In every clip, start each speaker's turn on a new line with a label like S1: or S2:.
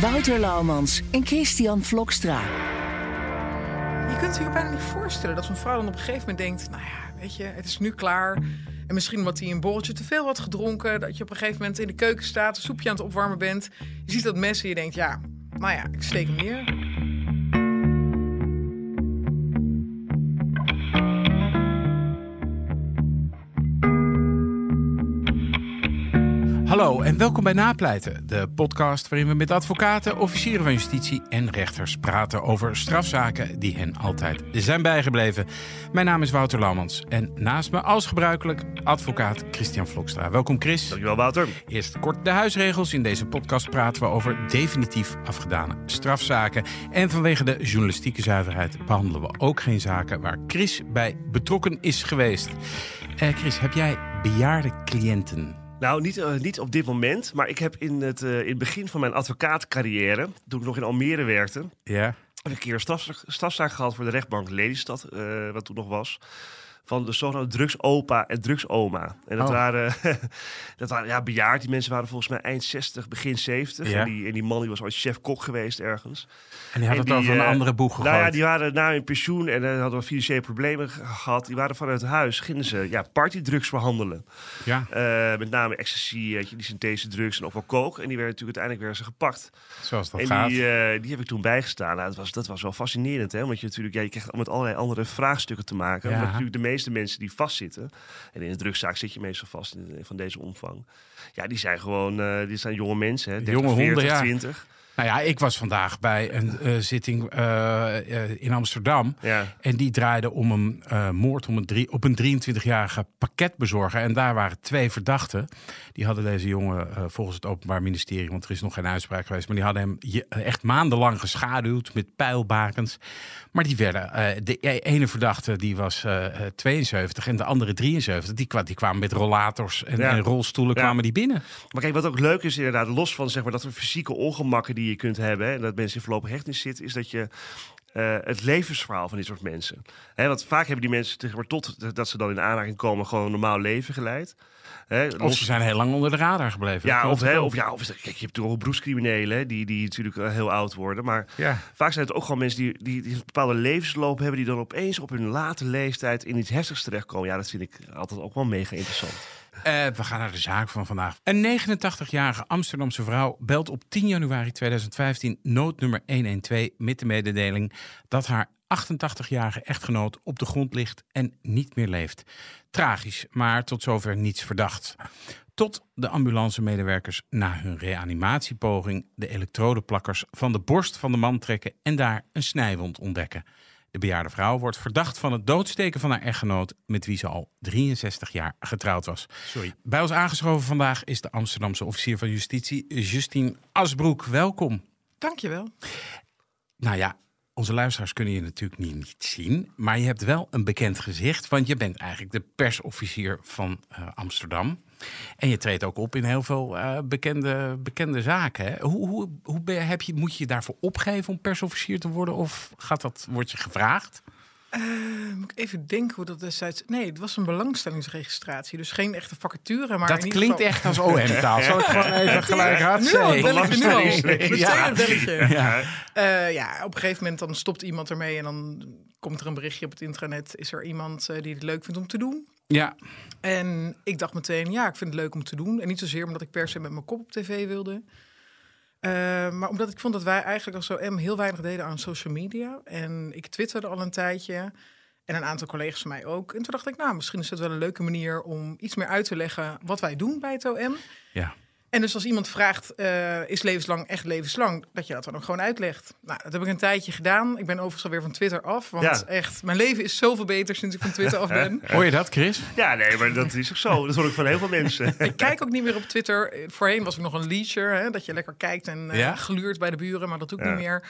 S1: Wouter Laumans en Christian Vlokstra.
S2: Je kunt je bijna niet voorstellen dat zo'n vrouw dan op een gegeven moment denkt... nou ja, weet je, het is nu klaar. En misschien omdat hij een borreltje te veel had gedronken... dat je op een gegeven moment in de keuken staat, een soepje aan het opwarmen bent. Je ziet dat mes en je denkt, ja, nou ja, ik steek hem neer.
S3: Hallo en welkom bij Napleiten, de podcast waarin we met advocaten, officieren van justitie en rechters praten over strafzaken die hen altijd zijn bijgebleven. Mijn naam is Wouter Lammans en naast me als gebruikelijk advocaat Christian Vlokstra. Welkom Chris.
S4: Dankjewel Wouter.
S3: Eerst kort de huisregels. In deze podcast praten we over definitief afgedane strafzaken. En vanwege de journalistieke zuiverheid behandelen we ook geen zaken waar Chris bij betrokken is geweest. Eh, Chris, heb jij bejaarde cliënten?
S4: Nou, niet, uh, niet op dit moment, maar ik heb in het, uh, in het begin van mijn advocaatcarrière, toen ik nog in Almere werkte,
S3: ja.
S4: een keer een straf, strafzaak gehad voor de rechtbank Lelystad, uh, wat toen nog was van de zogenaamde drugsopa en drugsoma. En dat
S3: Oh.
S4: waren, dat waren ja, bejaard. Die mensen waren volgens mij eind 60, begin 70.
S3: Ja.
S4: En, die, en die man die was ooit chef-kok geweest ergens.
S3: En die had het over
S4: die,
S3: een
S4: eh,
S3: andere boeg gegooid.
S4: Nou ja, die waren na hun pensioen en eh, hadden wat financiële problemen ge- gehad. Die waren vanuit huis, gingen ze ja, partydrugs verhandelen.
S3: Ja,
S4: Eh, met name ecstasy, die synthese drugs en ook wel coke. En die werden natuurlijk uiteindelijk werden ze gepakt.
S3: zoals dat
S4: en
S3: gaat.
S4: die, die heb ik toen bijgestaan. Nou, dat, was, dat was wel fascinerend, hè? Want je natuurlijk, ja, je krijgt met allerlei andere vraagstukken te maken.
S3: Ja.
S4: Natuurlijk de meeste mensen die vastzitten, en in een drugszaak zit je meestal vast in, van deze omvang. Ja, die zijn gewoon, eh, die zijn jonge mensen, hè? 30,
S3: Jonge honden,
S4: 40,
S3: ja.
S4: 20.
S3: Nou ja, ik was vandaag bij een eh, zitting eh, eh, in Amsterdam.
S4: Ja.
S3: En die draaide om een moord om een drie, op een 23-jarige pakketbezorger. En daar waren twee verdachten. Die hadden deze jongen volgens het Openbaar Ministerie, want er is nog geen uitspraak geweest, maar die hadden hem je- echt maandenlang geschaduwd met pijlbakens. Maar die werden, de e- ene verdachte die was eh, eh, 72 en de andere 73. Die, kwa- die kwamen met rollators en,
S4: Ja.
S3: en rolstoelen
S4: Ja.
S3: kwamen die binnen.
S4: Maar kijk, wat ook leuk is inderdaad, los van zeg maar, dat er fysieke ongemakken die je kunt hebben... Hè, en dat mensen in voorlopige hechtenis zitten, is dat je... eh, het levensverhaal van dit soort mensen. Hè, want vaak hebben die mensen zeg maar, tot dat ze dan in aanraking komen gewoon een normaal leven geleid. Hè,
S3: Of
S4: los-
S3: ze zijn heel lang onder de radar gebleven.
S4: ja, of, hè, of, ja, of kijk, je hebt natuurlijk ook beroepscriminelen die, die natuurlijk eh, heel oud worden. Maar
S3: Ja.
S4: vaak zijn het ook gewoon mensen die, die, die een bepaalde levensloop hebben... die dan opeens op hun late leeftijd in iets heftigs terechtkomen. Ja, dat vind ik altijd ook wel mega interessant.
S3: Eh, we gaan naar de zaak van vandaag. Een 89-jarige Amsterdamse vrouw belt op 10 januari 2015 noodnummer 112 met de mededeling dat haar 88-jarige echtgenoot op de grond ligt en niet meer leeft. Tragisch, maar tot zover niets verdacht. Tot de ambulancemedewerkers na hun reanimatiepoging de elektrodeplakkers van de borst van de man trekken en daar een snijwond ontdekken. De bejaarde vrouw wordt verdacht van het doodsteken van haar echtgenoot, met wie ze al 63 jaar getrouwd was.
S4: Sorry.
S3: Bij ons aangeschoven vandaag is de Amsterdamse officier van justitie, Justine Asbroek. Welkom.
S2: Dankjewel.
S3: Nou ja, onze luisteraars kunnen je natuurlijk niet, niet zien, maar je hebt wel een bekend gezicht, want je bent eigenlijk de persofficier van eh, Amsterdam. En je treedt ook op in heel veel eh, bekende, bekende zaken. Hè? Hoe, hoe, hoe heb je, moet je je daarvoor opgeven om persofficier te worden? Of gaat dat, word je gevraagd?
S2: Eh, moet ik even denken hoe dat destijds... Nee, het was een belangstellingsregistratie. Dus geen echte vacature, maar
S3: dat
S2: in
S3: klinkt
S2: geval...
S3: echt als OM-taal. Zal ik gewoon even gelijk hard
S2: Nu al,
S3: zeggen?
S2: belletje, nu al. Meteen
S3: Ja.
S2: een belletje.
S3: Ja.
S2: Eh, ja, op een gegeven moment dan stopt iemand ermee... en dan komt er een berichtje op het intranet. Is er iemand eh, die het leuk vindt om te doen?
S3: ja,
S2: En ik dacht meteen, ja, ik vind het leuk om te doen. En niet zozeer omdat ik per se met mijn kop op tv wilde. Eh, maar omdat ik vond dat wij eigenlijk als OM heel weinig deden aan social media. En ik twitterde al een tijdje. En een aantal collega's van mij ook. En toen dacht ik, nou, misschien is het wel een leuke manier om iets meer uit te leggen wat wij doen bij het OM.
S3: ja.
S2: En dus als iemand vraagt, eh, is levenslang echt levenslang? Dat je dat dan ook gewoon uitlegt. Nou, dat heb ik een tijdje gedaan. Ik ben overigens alweer van Twitter af. Want
S4: Ja.
S2: echt, mijn leven is zoveel beter sinds ik van Twitter af ben.
S3: Hoor je dat, Chris?
S4: Ja, nee, maar dat is ook zo. Dat hoor ik van heel veel mensen.
S2: Ik kijk ook niet meer op Twitter. Voorheen was ik nog een leacher, hè, dat je lekker kijkt en eh,
S3: Ja?
S2: gluurt bij de buren, maar dat doe ik
S4: Ja.
S2: niet meer.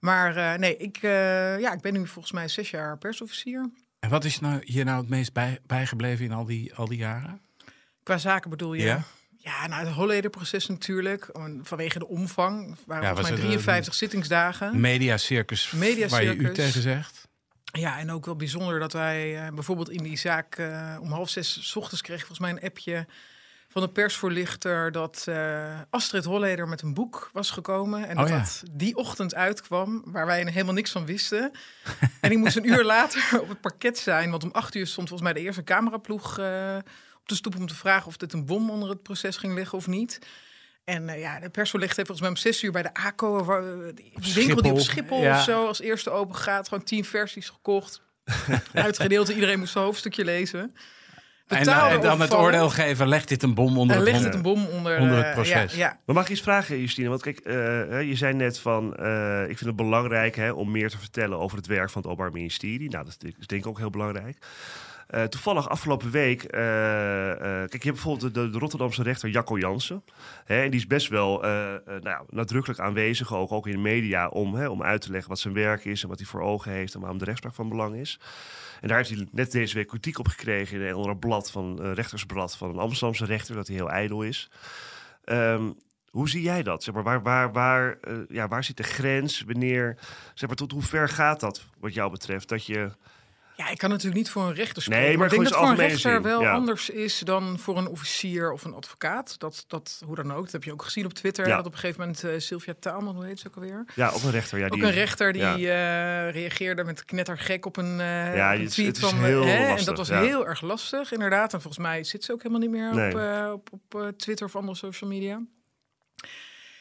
S2: Maar eh, nee, ik, eh, ja, ik ben nu volgens mij zes jaar persofficier.
S3: En wat is nou hier nou het meest bij, bijgebleven in al die, al die jaren?
S2: Qua zaken bedoel je?
S3: Ja.
S2: Ja, nou, het Holleder-proces natuurlijk. Vanwege de omvang. Waren
S3: Ja,
S2: volgens
S3: was
S2: mij
S3: het,
S2: 53 zittingsdagen.
S3: Mediacircus,
S2: Mediacircus.
S3: waar je u tegen zegt.
S2: Ja, en ook wel bijzonder dat wij eh, bijvoorbeeld in die zaak eh, om half zes 's ochtends kreeg volgens mij een appje van de persvoorlichter dat eh, Astrid Holleder met een boek was gekomen en
S3: Oh
S2: dat
S3: ja.
S2: dat die ochtend uitkwam waar wij helemaal niks van wisten. en ik moest een uur later op het parket zijn, want om acht uur stond volgens mij de eerste cameraploeg eh, de stoep om te vragen of dit een bom onder het proces ging liggen of niet. En eh, ja, de persvoorlichter heeft volgens mij om zes uur bij de ACO, waar, eh, die winkel die op
S3: Schiphol. Ja.
S2: of zo als eerste open gaat, gewoon tien versies gekocht. Uitgedeeld, iedereen moest zijn hoofdstukje lezen.
S3: En, en dan het oordeel geven, legt dit een bom onder het
S2: ligt
S3: hond?
S2: het een bom onder,
S3: onder het proces.
S2: Ja, ja.
S4: Maar mag ik iets vragen, Justine? Want kijk, eh, hè, je zei net van... eh, ik vind het belangrijk hè, om meer te vertellen over het werk van het Openbaar Ministerie. Nou, dat is, is denk ik ook heel belangrijk. Eh, toevallig afgelopen week... eh, eh, kijk, je hebt bijvoorbeeld de, Rotterdamse rechter Jacco Jansen. Hè, en die is best wel nou, nadrukkelijk aanwezig, ook, ook in de media... Om, hè, om uit te leggen wat zijn werk is en wat hij voor ogen heeft... en waarom de rechtspraak van belang is. En daar heeft hij net deze week kritiek op gekregen... in een andere blad van uh, rechtersblad van een Amsterdamse rechter... dat hij heel ijdel is. Ehm, hoe zie jij dat? Zeg maar, waar, waar, waar, ja, waar zit de grens? Wanneer, zeg maar, tot hoe ver gaat dat wat jou betreft? Dat je,
S2: Ja, ik kan natuurlijk niet voor een rechter spreken.
S4: Nee, maar
S2: ik denk dat voor een rechter wel
S4: ja.
S2: anders is dan voor een officier of een advocaat. Dat, dat, hoe dan ook. Dat heb je ook gezien op Twitter.
S4: Ja.
S2: Dat op een gegeven moment eh, Sylvia Taalman, hoe heet ze ook alweer?
S4: ja, ook een rechter. Ja,
S2: Ook
S4: die,
S2: een rechter die
S4: ja.
S2: eh, reageerde met knettergek op een, eh
S4: Ja,
S2: op een
S4: het is-
S2: tweet
S4: het is
S2: van...
S4: heel
S2: hè, en
S4: lastig,
S2: dat was heel erg lastig, inderdaad. En volgens mij zit ze ook helemaal niet meer
S4: Nee.
S2: op, op, op Twitter of andere social media.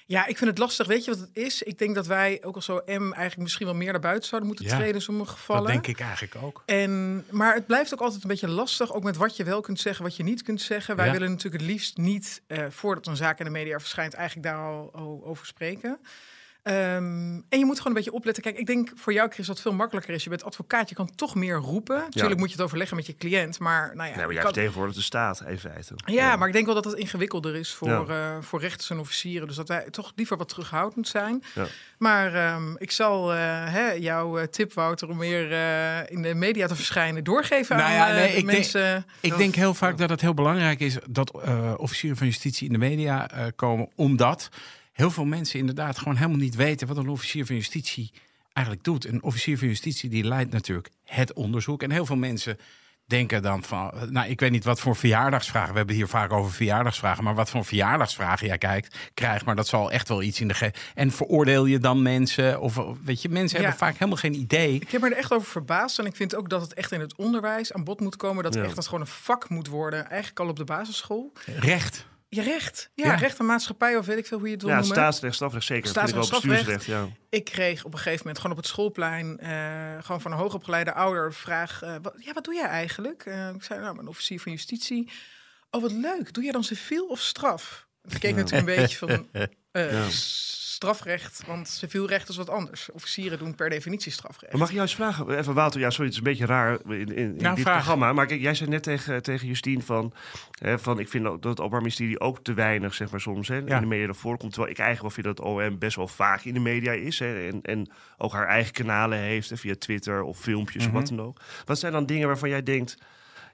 S2: Ja, ik vind het lastig. Weet je wat het is? Ik denk dat wij ook als OM eigenlijk misschien wel meer naar buiten zouden moeten
S3: Ja,
S2: treden in sommige gevallen.
S3: Dat denk ik eigenlijk ook.
S2: En, maar het blijft ook altijd een beetje lastig, ook met wat je wel kunt zeggen, wat je niet kunt zeggen. Wij
S3: Ja.
S2: willen natuurlijk het liefst niet, eh, voordat een zaak in de media verschijnt, eigenlijk daar al, al over spreken. Ehm, en je moet gewoon een beetje opletten. Kijk, ik denk voor jou, Chris, dat het veel makkelijker is. Je bent advocaat, je kan toch meer roepen. Natuurlijk moet je het overleggen met je cliënt, maar nou ja,
S4: Nee, maar
S2: je
S4: jij
S2: kan-
S4: vertegenwoordigt de staat, in feite.
S2: ja, maar ik denk wel dat het ingewikkelder is voor,
S4: Ja.
S2: eh, voor rechters en officieren. Dus dat wij toch liever wat terughoudend zijn.
S4: Ja.
S2: Maar ehm, ik zal eh, hè, jouw eh, tip, Wouter, om meer eh, in de media te verschijnen, doorgeven
S3: Nou
S2: aan
S3: ja, nee, ik denk-
S2: mensen.
S3: Ik denk heel vaak dat het heel belangrijk is dat eh, officieren van justitie in de media eh, komen, omdat heel veel mensen inderdaad gewoon helemaal niet weten wat een officier van justitie eigenlijk doet. Een officier van justitie die leidt natuurlijk het onderzoek. En heel veel mensen denken dan van, nou ik weet niet wat voor verjaardagsvragen, we hebben hier vaak over verjaardagsvragen, maar wat voor verjaardagsvragen jij kijkt, krijgt, maar dat zal echt wel iets in de ge... En veroordeel je dan mensen? Of weet je, mensen
S2: Ja.
S3: hebben vaak helemaal geen idee.
S2: Ik heb me er echt over verbaasd. En ik vind ook dat het echt in het onderwijs aan bod moet komen. Dat
S4: Ja.
S2: echt dat gewoon een vak moet worden. Eigenlijk al op de basisschool.
S3: Recht.
S2: Je recht. Ja,
S3: Ja.
S2: recht en maatschappij of weet ik veel hoe je het wil
S4: Ja,
S2: noemen.
S4: staatsrecht, strafrecht zeker.
S2: Staatsrecht,
S4: bestuursrecht, ja.
S2: Ik kreeg op een gegeven moment gewoon op het schoolplein, eh, gewoon van een hoogopgeleide ouder, de vraag: eh, wat, ja, wat doe jij eigenlijk? Eh, ik zei, nou, ben officier van justitie. Oh, wat leuk. Doe jij dan civiel of straf? Ik keek natuurlijk een beetje van
S4: Ja.
S2: Strafrecht, want civiel recht is wat anders. Officieren doen per definitie strafrecht.
S4: Maar mag ik jou eens vragen, even Wouter, ja, sorry, het is een beetje raar in, in, in
S3: Nou,
S4: dit
S3: vraag.
S4: programma. Maar kijk, jij zei net tegen, tegen Justine van, hè, van, ik vind dat het Openbaar Ministerie ook te weinig, zeg maar soms, hè,
S3: Ja.
S4: in de media naar voren komt. Terwijl ik eigenlijk wel vind dat OM best wel vaak in de media is. Hè, en, en ook haar eigen kanalen heeft, hè, via Twitter of filmpjes
S3: Mhm.
S4: of wat dan ook. Wat zijn dan dingen waarvan jij denkt,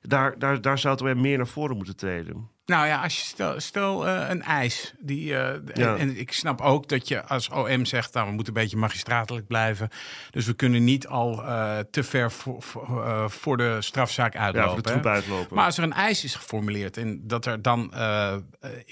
S4: daar, daar, daar zou het OM meer naar voren moeten treden?
S3: Nou ja, als je stel, stel eh, een eis. Die, eh,
S4: Ja.
S3: en, ik snap ook dat je als OM zegt, nou, we moeten een beetje magistratelijk blijven. Dus we kunnen niet al eh, te ver voor, voor, voor de strafzaak
S4: Ja,
S3: uitlopen.
S4: voor de uitlopen.
S3: Maar als er een eis is geformuleerd en dat er dan eh,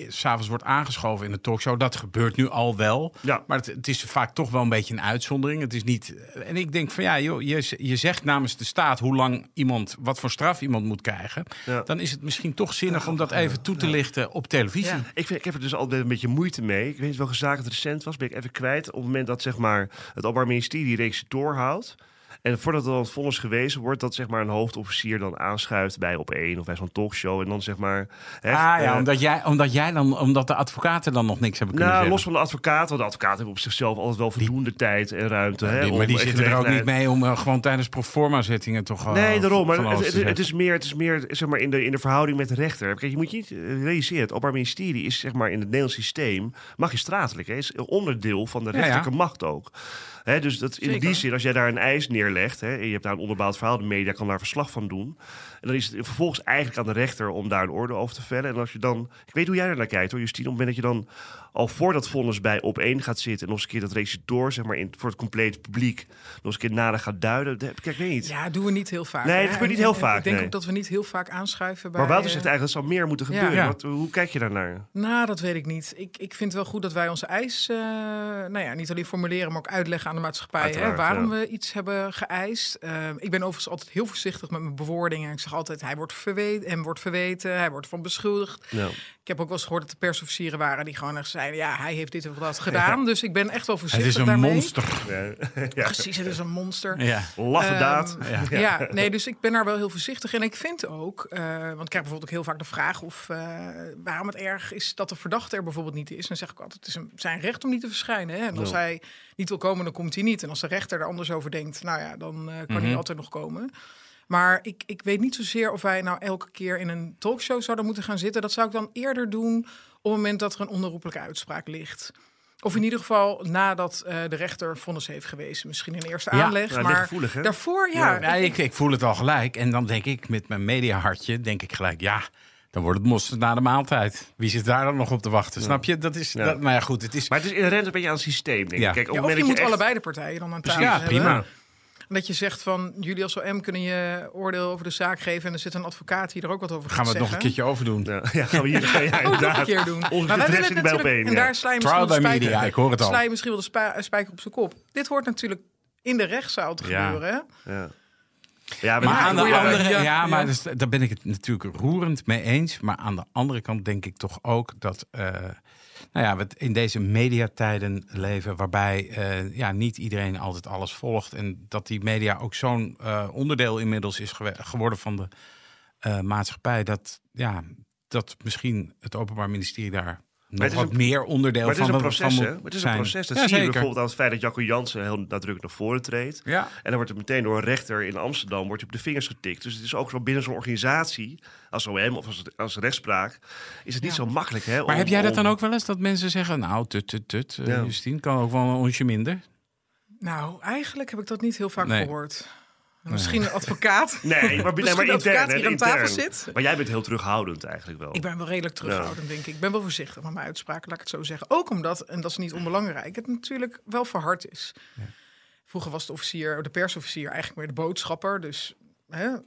S3: s'avonds wordt aangeschoven in de talkshow, dat gebeurt nu al wel.
S4: ja,
S3: Maar het, het is vaak toch wel een beetje een uitzondering. Het is niet. En ik denk van ja, joh, je, je zegt namens de staat hoe lang iemand, wat voor straf iemand moet krijgen.
S4: Ja.
S3: Dan is het misschien toch zinnig om dat even toe te lichten op televisie.
S4: Ik, vind, ik heb er dus altijd een beetje moeite mee. Ik weet niet welke zaak het recent was, ben ik even kwijt. Op het moment dat zeg maar, het Openbaar Ministerie die reeks doorhoudt. En voordat er dan het vonnis gewezen wordt, dat zeg maar een hoofdofficier dan aanschuift bij op één of bij zo'n talkshow. En dan zeg maar. Hè,
S3: ah ja,
S4: eh,
S3: omdat jij, omdat jij dan, omdat de advocaten dan nog niks hebben kunnen
S4: nou,
S3: zeggen.
S4: los van de advocaat, want de advocaten hebben op zichzelf altijd wel voldoende tijd en ruimte. Hè,
S3: Die-
S4: om
S3: maar die zitten er ook niet mee om eh, gewoon tijdens proforma zittingen toch al
S4: Nee, daarom. Maar het, is meer, het is meer zeg maar, in, de, in de verhouding met de rechter. Kijk, je moet je niet eh, realiseren. Het Openbaar Ministerie is zeg maar, in het Nederlands systeem magistratelijk. Hè, is onderdeel van de
S3: Ja, ja.
S4: rechterlijke macht ook. Hè, dus dat, in
S2: Zeker.
S4: die zin, als jij daar een eis Hè, en je hebt daar een onderbouwd verhaal... de media kan daar verslag van doen... en dan is het vervolgens eigenlijk aan de rechter... om daar een orde over te vellen. En als je dan... Ik weet hoe jij er naar kijkt, hoor, Justine. Op het moment dat je dan al voor dat vonnis bij op één gaat zitten... en nog eens een keer dat recitator, zeg maar, in, voor het complete publiek... nog eens een keer nader gaat duiden. Kijk, ik weet niet.
S2: Ja, doen we niet heel vaak.
S4: Nee, dat gebeurt niet heel
S2: en
S4: vaak,
S2: Ik denk
S4: nee.
S2: ook dat we niet heel vaak aanschuiven bij...
S4: Maar Wouter
S2: eh,
S4: zegt eigenlijk dat zou meer moeten
S2: ja.
S4: gebeuren.
S3: Ja.
S4: Wat, hoe kijk je daarnaar?
S2: Nou, dat weet ik niet. Ik, ik vind wel goed dat wij onze eis, eh, nou ja, niet alleen formuleren, maar ook uitleggen aan de maatschappij hè, waarom
S4: ja.
S2: we iets hebben geëist. Eh, ik ben overigens altijd heel voorzichtig met mijn bewoordingen. Ik zeg altijd, hij wordt verweten, hem wordt verweten, hij wordt van beschuldigd.
S4: Nou,
S2: Ik heb ook wel eens gehoord dat er persofficieren waren die gewoon echt zeiden, ja, hij heeft dit of dat gedaan. Dus ik ben echt wel
S3: Het
S2: voorzichtig
S3: is een
S2: daarmee.
S3: monster.
S4: ja.
S2: Precies, het is een monster.
S3: Ja.
S4: Laffe daad.
S3: Ja.
S2: Ja. nee, dus ik ben daar wel heel voorzichtig. En ik vind ook, eh, want ik krijg bijvoorbeeld ook heel vaak de vraag of eh, waarom het erg is dat de verdachte er bijvoorbeeld niet is. En dan zeg ik altijd, het is een, zijn recht om niet te verschijnen. Hè? En als hij niet wil komen, dan komt hij niet. En als de rechter er anders over denkt, nou ja, dan eh, kan
S3: Mhm.
S2: hij altijd nog komen. Maar ik, ik weet niet zozeer of wij nou elke keer in een talkshow zouden moeten gaan zitten. Dat zou ik dan eerder doen op het moment dat er een onherroepelijke uitspraak ligt. Of in ieder geval nadat eh, de rechter vonnis heeft gewezen. Misschien een eerste
S3: Ja,
S2: aanleg.
S4: Ligt
S2: maar
S4: gevoelig,
S2: daarvoor, ja.
S3: Ja, ik, ik voel het al gelijk. En dan denk ik met mijn mediahartje, denk ik gelijk, ja, dan wordt het mosterd na de maaltijd. Wie zit daar dan nog op te wachten? Snap je? Dat is,
S4: Ja.
S3: dat, maar ja, goed, het is...
S4: Maar het is inherent een beetje aan het systeem, denk ik.
S3: Ja.
S4: Kijk, op
S2: of je moet
S4: echt-
S2: allebei de partijen dan aan tafel
S3: ja,
S2: hebben.
S3: prima.
S2: Dat je zegt van, jullie als OM kunnen je oordeel over de zaak geven... en er zit een advocaat die er ook wat over
S3: Gaan we
S2: gaat
S3: het nog een keertje over doen?
S4: Ja, ja, gaan we hier ja,
S2: Ook nog een keer doen.
S4: Onze
S2: Maar wij willen het natuurlijk-. En
S4: ja.
S2: daar sla je
S3: Trial
S2: misschien
S3: by
S2: wel de spijker,
S3: media, ik hoor het al.
S2: sla je misschien wel de spa- spijker op zijn kop. Dit hoort natuurlijk in de rechtszaal te
S3: Ja.
S2: gebeuren.
S4: Ja. Ja,
S3: Maar aan de andere,
S2: ja,
S3: ja, maar
S2: ja.
S3: dus, daar ben ik het natuurlijk roerend mee eens. Maar aan de andere kant denk ik toch ook dat, eh, nou ja, we in deze mediatijden leven, waarbij eh, ja, niet iedereen altijd alles volgt en dat die media ook zo'n eh, onderdeel inmiddels is geworden van de eh, maatschappij, dat ja, dat misschien het Openbaar Ministerie daar nog
S4: het is
S3: wat
S4: een-
S3: meer onderdeel
S4: Maar het is
S3: van,
S4: een
S3: van
S4: proces,
S3: moet
S4: hè? Maar Het is een proces. Dat
S3: Ja,
S4: zie je bijvoorbeeld aan het feit dat Jacco Jansen heel nadrukkelijk naar voren treedt.
S3: Ja.
S4: En dan wordt er meteen door een rechter in Amsterdam wordt je op de vingers getikt. Dus het is ook zo binnen zo'n organisatie, als OM of als, als rechtspraak, is het niet
S2: Ja.
S4: zo makkelijk. Hè,
S3: Maar
S4: om-
S3: heb jij dat dan ook wel eens? Dat mensen zeggen, nou, tut, tut, tut. eh,
S4: Ja.
S3: Justine kan ook wel een onsje minder.
S2: Nou, eigenlijk heb ik dat niet heel vaak
S3: Nee.
S2: gehoord. Misschien een advocaat.
S4: Nee, maar, nee, maar
S2: Misschien een
S4: intern.
S2: advocaat die aan tafel
S4: intern.
S2: zit.
S4: Maar jij bent heel terughoudend eigenlijk wel.
S2: Ik ben wel redelijk terughoudend, denk ik. Ik ben wel voorzichtig met mijn uitspraken, laat ik het zo zeggen. Ook omdat, en dat is niet onbelangrijk, het natuurlijk wel verhard is. Vroeger was de officier, de persofficier, eigenlijk meer de boodschapper. Dus hè,
S3: Ja.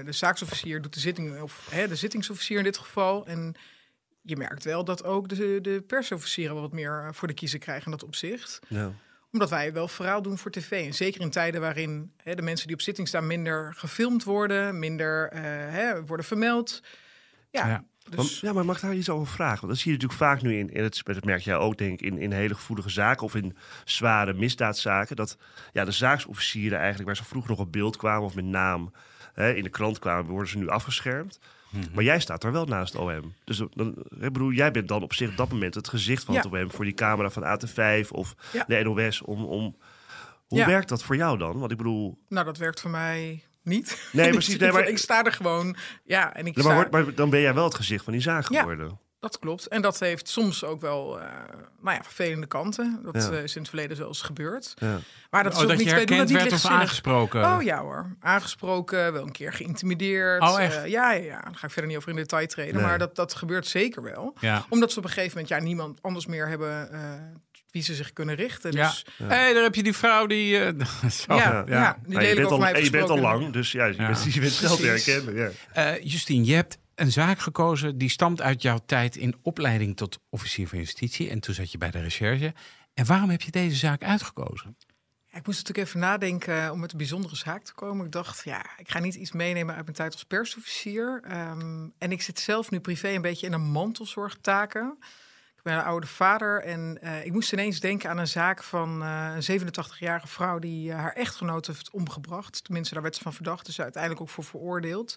S2: eh, de zaaksofficier doet de zitting, of hè, de zittingsofficier in dit geval. En je merkt wel dat ook de, de persofficieren wat meer eh, voor de kiezer krijgen in dat opzicht
S4: Ja.
S2: Omdat wij wel verhaal doen voor tv. En zeker in tijden waarin hè, de mensen die op zitting staan minder gefilmd worden, minder eh, hè, worden vermeld. Ja,
S3: Ja.
S2: dus
S4: Maar, ja, maar mag daar iets over vragen? Want dat zie je natuurlijk vaak nu in, in het, dat merk jij ook denk ik, in, in hele gevoelige zaken of in zware misdaadzaken. Dat ja, de zaaksofficieren eigenlijk, waar ze vroeger nog op beeld kwamen of met naam hè, in de krant kwamen, worden ze nu afgeschermd.
S2: Mhm.
S4: Maar jij staat daar wel naast OM. Dus dan, ik bedoel, jij bent dan op zich op dat moment het gezicht van
S2: Ja.
S4: het OM voor die camera van AT5 of
S2: Ja.
S4: de NOS. Om, om, hoe
S2: Ja.
S4: werkt dat voor jou dan? Want ik bedoel,
S2: nou, dat werkt voor mij niet.
S4: Nee, precies, nee, maar-
S2: ik sta er gewoon. Ja, en ik
S4: maar,
S2: sta,
S4: hoort- maar dan ben jij wel het gezicht van die zaak geworden.
S2: Dat klopt. En dat heeft soms ook wel, eh, nou ja, vervelende kanten. Dat
S4: Ja.
S2: eh, is in het verleden wel eens gebeurd.
S4: Ja.
S2: Maar dat is
S3: Oh,
S2: ook
S3: dat
S2: niet.
S3: je
S2: dat
S3: herkend
S2: niet
S3: werd of aangesproken.
S2: Oh ja hoor, aangesproken, wel een keer geïntimideerd.
S3: Oh, echt?
S2: Eh, ja, ja, ja, daar ga ik verder niet over in detail treden.
S4: Nee.
S2: Maar dat, dat gebeurt zeker wel.
S3: Ja.
S2: Omdat ze op een gegeven moment ja, niemand anders meer hebben eh, wie ze zich kunnen richten.
S3: Ja.
S2: Dus
S3: Hé, daar heb je die vrouw die... eh, zo.
S2: ja, ja. die
S4: Nou, je,
S2: lelijk
S4: bent al, je bent al lang, dus ja, je,
S3: Ja.
S4: Bent, je bent snel te herkennen. Ja.
S3: Eh, Justine, je hebt een zaak gekozen die stamt uit jouw tijd in opleiding tot officier van justitie. En toen zat je bij de recherche. En waarom heb je deze zaak uitgekozen?
S2: Ik moest natuurlijk even nadenken om met een bijzondere zaak te komen. Ik dacht, ja, ik ga niet iets meenemen uit mijn tijd als persofficier. Ehm, en ik zit zelf nu privé een beetje in een mantelzorgtaken. Ik ben een oude vader. En eh, ik moest ineens denken aan een zaak van eh, een 87-jarige vrouw die eh, haar echtgenoot heeft omgebracht. Tenminste, daar werd ze van verdacht. Dus uiteindelijk ook voor veroordeeld.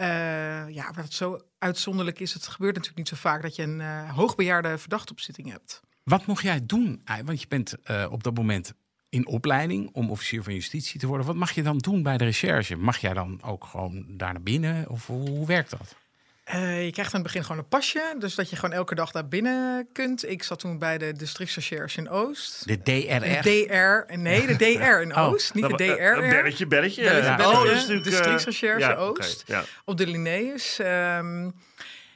S2: Eh, ja, wat zo uitzonderlijk is, het gebeurt natuurlijk niet zo vaak dat je een eh, hoogbejaarde verdachte op zitting hebt.
S3: Wat mocht jij doen? Want je bent eh, op dat moment in opleiding om officier van justitie te worden. Wat mag je dan doen bij de recherche? Mag jij dan ook gewoon daar naar binnen? Of hoe werkt dat?
S2: Eh, je krijgt aan het begin gewoon een pasje, dus dat je gewoon elke dag daar binnen kunt. Ik zat toen bij de districtsrecherche in Oost.
S3: De DRR?
S2: De DR, nee, de DR in
S3: Oh,
S2: Oost, niet de DR.
S4: Een belletje, belletje.
S2: Belletje, belletje.
S4: Oh, is natuurlijk,
S2: De
S4: eh, ja,
S2: Oost.
S4: ja.
S2: op de Linnaeus. Ehm,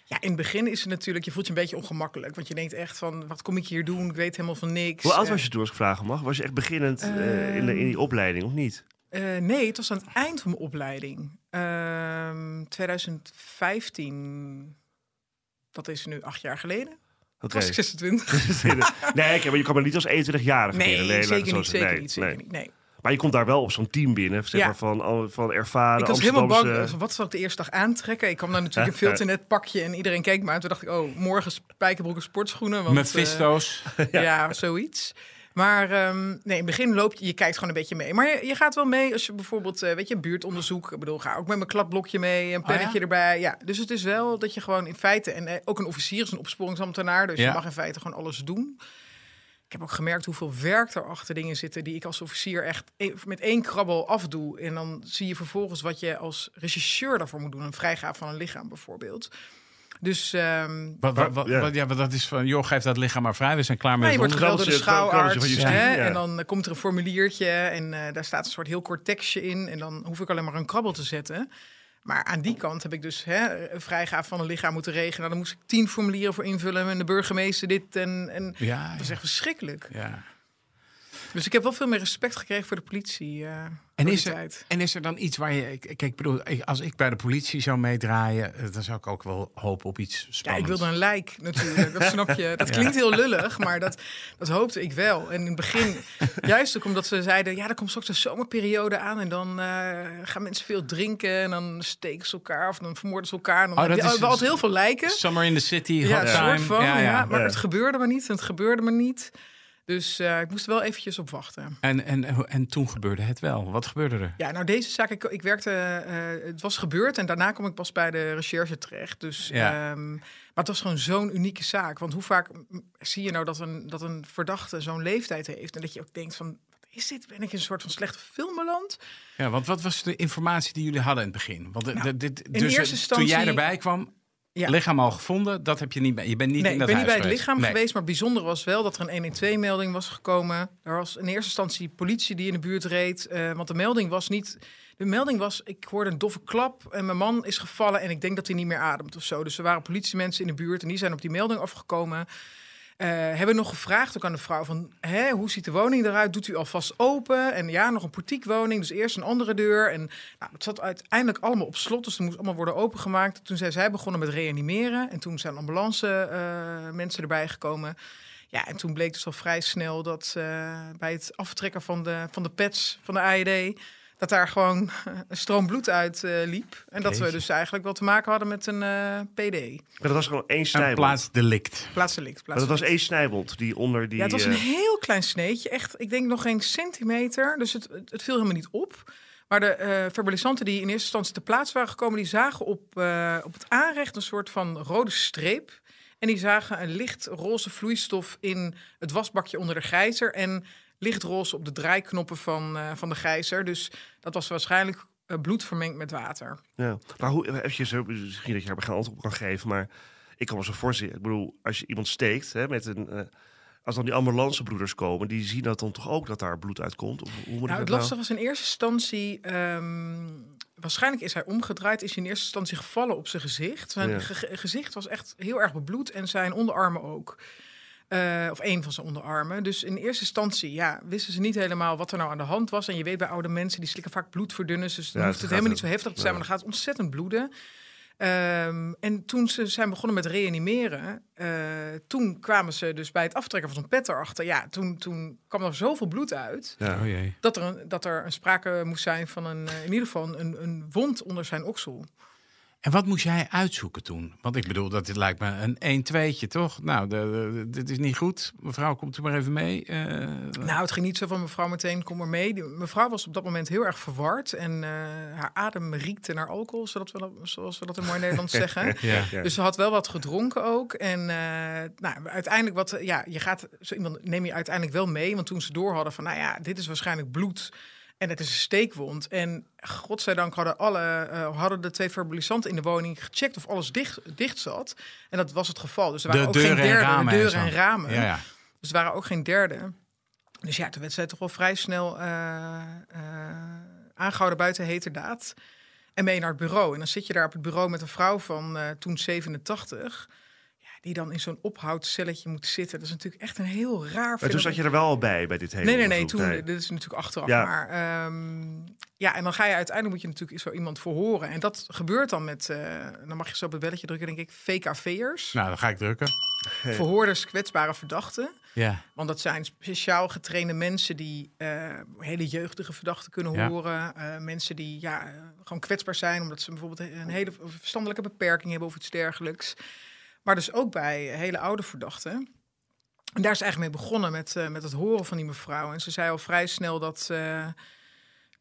S2: ja, in het begin is het natuurlijk, je voelt je een beetje ongemakkelijk. Want je denkt echt van, wat kom ik hier doen? Ik weet helemaal van niks.
S4: Hoe oud
S2: Eh,
S4: was je toen, als ik vragen mag? Was je echt beginnend eh, in, de, in die opleiding, of niet?
S2: Eh, nee, het was aan het eind van mijn opleiding. Ehm 2015, dat is nu acht jaar geleden. Toen was ik 26.
S4: nee, maar je kwam er niet als 21-jarige
S2: Nee,
S4: ik
S2: zeker niet, zeker
S4: Nee,
S2: niet, zeker
S4: nee.
S2: niet. Nee.
S4: Maar je komt daar wel op zo'n team binnen, zeg
S2: Ja.
S4: maar, van, van ervaren
S2: Ik was helemaal bang, wat zal ik de eerste dag aantrekken? Ik kwam daar natuurlijk een veel te net pakje en iedereen keek me aan. Toen dacht ik, oh, morgen spijkerbroek en sportschoenen. Want, eh,
S3: Mephisto's?
S2: ja. zoiets. Maar ehm, nee, in het begin loop je, je kijkt gewoon een beetje mee. Maar je, je gaat wel mee als je bijvoorbeeld, eh, weet je, buurtonderzoek. Ik bedoel, ga ook met mijn kladblokje mee, een
S3: Oh, ja?
S2: pennetje erbij. Ja, dus het is wel dat je gewoon in feite, en eh, ook een officier is een opsporingsambtenaar, dus
S3: Ja.
S2: je mag in feite gewoon alles doen. Ik heb ook gemerkt hoeveel werk er achter dingen zitten die ik als officier echt e- met één krabbel afdoe. En dan zie je vervolgens wat je als regisseur daarvoor moet doen. Een vrijgave van een lichaam bijvoorbeeld. Dus ehm,
S3: Wat, wat, wat,
S4: Ja.
S3: wat- ja, wat dat is van, joh, geef dat lichaam maar vrij. We zijn klaar met
S2: Nee, je
S3: het
S2: wordt geweld door de schouwarts.
S4: van justitie,
S2: hè,
S4: ja.
S2: En dan eh, komt er een formuliertje en eh, daar staat een soort heel kort tekstje in. En dan hoef ik alleen maar een krabbel te zetten. Maar aan die kant heb ik dus hè, een vrijgave van een lichaam moeten regelen. Nou, dan moest ik tien formulieren voor invullen. En de burgemeester dit en... en
S3: Ja,
S2: dat is echt verschrikkelijk.
S3: ja.
S2: Dus ik heb wel veel meer respect gekregen voor de politie. eh
S3: En is, er, en is er dan iets waar je... Kijk, ik bedoel, als ik bij de politie zou meedraaien... eh, dan zou ik ook wel hopen op iets
S2: Ja,
S3: spannends.
S2: ik wilde een lijk natuurlijk. Dat snap je. Dat klinkt heel lullig, maar dat, dat hoopte ik wel. En in het begin, juist ook omdat ze zeiden... ja, er komt straks de zomerperiode aan... en dan eh, gaan mensen veel drinken... en dan steken ze elkaar of dan vermoorden ze elkaar. En dan
S3: Oh, dat is
S2: we hadden heel veel lijken.
S3: Summer in the City,
S2: Ja, soort van. Ja,
S3: ja, ja.
S2: Maar
S4: Ja.
S2: het gebeurde maar niet en het gebeurde maar niet. Dus eh, ik moest er wel eventjes op wachten.
S3: En, en, en toen gebeurde het wel. Wat gebeurde er?
S2: Ja, nou deze zaak, ik, ik werkte, eh, het was gebeurd en daarna kom ik pas bij de recherche terecht. Dus,
S3: Ja.
S2: ehm, maar het was gewoon zo'n unieke zaak. Want hoe vaak mm, zie je nou dat een, dat een verdachte zo'n leeftijd heeft en dat je ook denkt van, wat is dit? Ben ik in een soort van slechte film beland?
S3: Ja, want wat was de informatie die jullie hadden in het begin? Want de-
S2: Nou,
S3: de- dit,
S2: in
S3: dus,
S2: eerste
S3: eh,
S2: instantie-
S3: toen jij erbij kwam,
S2: Ja.
S3: lichaam al gevonden, dat heb je niet bij. Je bent niet
S2: nee,
S3: in
S2: ik
S3: dat
S2: ben niet bij het lichaam
S3: Nee.
S2: geweest, maar bijzonder was wel dat er een 112-melding was gekomen. Er was in eerste instantie politie die in de buurt reed, eh, want de melding was niet... De melding was, ik hoorde een doffe klap en mijn man is gevallen en ik denk dat hij niet meer ademt of zo. Dus er waren politiemensen in de buurt en die zijn op die melding afgekomen. Eh, hebben nog gevraagd ook aan de vrouw van, hè, hoe ziet de woning eruit? Doet u alvast open? En ja, nog een portiekwoning, dus eerst een andere deur. En nou, het zat uiteindelijk allemaal op slot, dus er moest allemaal worden opengemaakt. Toen zijn zij begonnen met reanimeren en toen zijn ambulance eh, mensen erbij gekomen. Ja, en toen bleek dus al vrij snel dat eh, bij het aftrekken van de, van de pads van de AED... dat daar gewoon een stroom bloed uit eh, liep. En dat we dus eigenlijk wel te maken hadden met een eh, PD.
S4: Maar dat was gewoon één
S3: Een
S4: snijbond.
S3: plaatsdelict.
S2: Plaatselijk.
S4: Maar dat was één snijbond die onder die...
S2: Ja, het was een
S4: eh,
S2: heel klein sneetje. Echt, ik denk nog geen centimeter. Dus het, het, het viel helemaal niet op. Maar de eh verbalisanten die in eerste instantie te plaats waren gekomen... die zagen op, eh, op het aanrecht een soort van rode streep. En die zagen een licht roze vloeistof in het wasbakje onder de gijzer... en lichtroze op de draaiknoppen van, eh, van de gijzer. Dus dat was waarschijnlijk eh, bloed vermengd met water.
S4: Ja. Maar hoe, even zo, misschien dat je daar geen antwoord op kan geven, maar ik kan me zo voorstellen. Ik bedoel, als je iemand steekt hè, met een. eh, als dan die ambulancebroeders komen, die zien dat dan toch ook dat daar bloed uitkomt? Of hoe moet
S2: Nou, het
S4: dat
S2: lastige was in eerste instantie. ehm, waarschijnlijk is hij omgedraaid. Is hij in eerste instantie gevallen op zijn gezicht. Zijn
S4: Ja.
S2: ge- gezicht was echt heel erg bebloed. En zijn onderarmen ook. Eh, of één van zijn onderarmen. Dus in eerste instantie ja, wisten ze niet helemaal wat er nou aan de hand was. En je weet bij oude mensen, die slikken vaak bloedverdunners. Dus dan
S4: Ja,
S2: hoeft
S4: het
S2: het helemaal niet zo heftig te zijn.
S4: ja.
S2: Maar dan gaat het ontzettend bloeden. Ehm, en toen ze zijn begonnen met reanimeren, eh, toen kwamen ze dus bij het aftrekken van zo'n pet erachter. Ja, toen, toen kwam er zoveel bloed uit
S4: Ja.
S3: Oh jee.
S2: dat er een, dat er een sprake moest zijn van een, eh, in ieder geval een, een wond onder zijn oksel.
S3: En wat moest jij uitzoeken toen? Want ik bedoel, dat dit lijkt me een 1 2 toch? Nou, de, de- dit is niet goed. Mevrouw, komt u maar even mee. Eh,
S2: Nou, het ging niet zo van mevrouw meteen, kom maar mee. Die- Mevrouw was op dat moment heel erg verward. En eh, haar adem riekte naar alcohol, zodat we zoals we dat in mooi Nederlands zeggen.
S3: ja.
S4: Ja.
S2: Dus ze had wel wat gedronken ook. En eh, nou, uiteindelijk, wat, ja, je gaat zo iemand neem je uiteindelijk wel mee. Want toen ze door hadden van, nou ja, dit is waarschijnlijk bloed. En het is een steekwond. En godzijdank hadden, alle, eh, hadden de twee verbalisanten in de woning gecheckt of alles dicht, dicht zat. En dat was het geval. Dus er waren
S3: De
S2: ook geen
S3: en
S2: derde
S3: en
S2: deuren en ramen.
S3: ja, ja.
S2: Dus er waren ook geen derde. Dus ja, toen werd zij toch wel vrij snel eh, eh, aangehouden buiten heterdaad. En mee naar het bureau. En dan zit je daar op het bureau met een vrouw van toen 87. Die dan in zo'n ophoudcelletje moet zitten. Dat is natuurlijk echt een heel raar
S4: Maar toen zat je er wel al bij, bij dit hele
S2: Nee, nee, nee. Toen, dit is natuurlijk achteraf.
S4: Ja.
S2: Maar ehm, ja, en dan ga je uiteindelijk moet je natuurlijk zo iemand verhoren. En dat gebeurt dan met, eh, dan mag je zo op het belletje drukken, denk ik, VKV'ers.
S3: Nou, dan ga ik drukken.
S2: Verhoorders, kwetsbare verdachten.
S3: Ja.
S2: Want dat zijn speciaal getrainde mensen die eh, hele jeugdige verdachten kunnen
S3: Ja.
S2: horen. Eh, mensen die ja, gewoon kwetsbaar zijn omdat ze bijvoorbeeld een hele verstandelijke beperking hebben of iets dergelijks. Maar dus ook bij hele oude verdachten. En daar is eigenlijk mee begonnen met, eh, met het horen van die mevrouw. En ze zei al vrij snel dat, eh,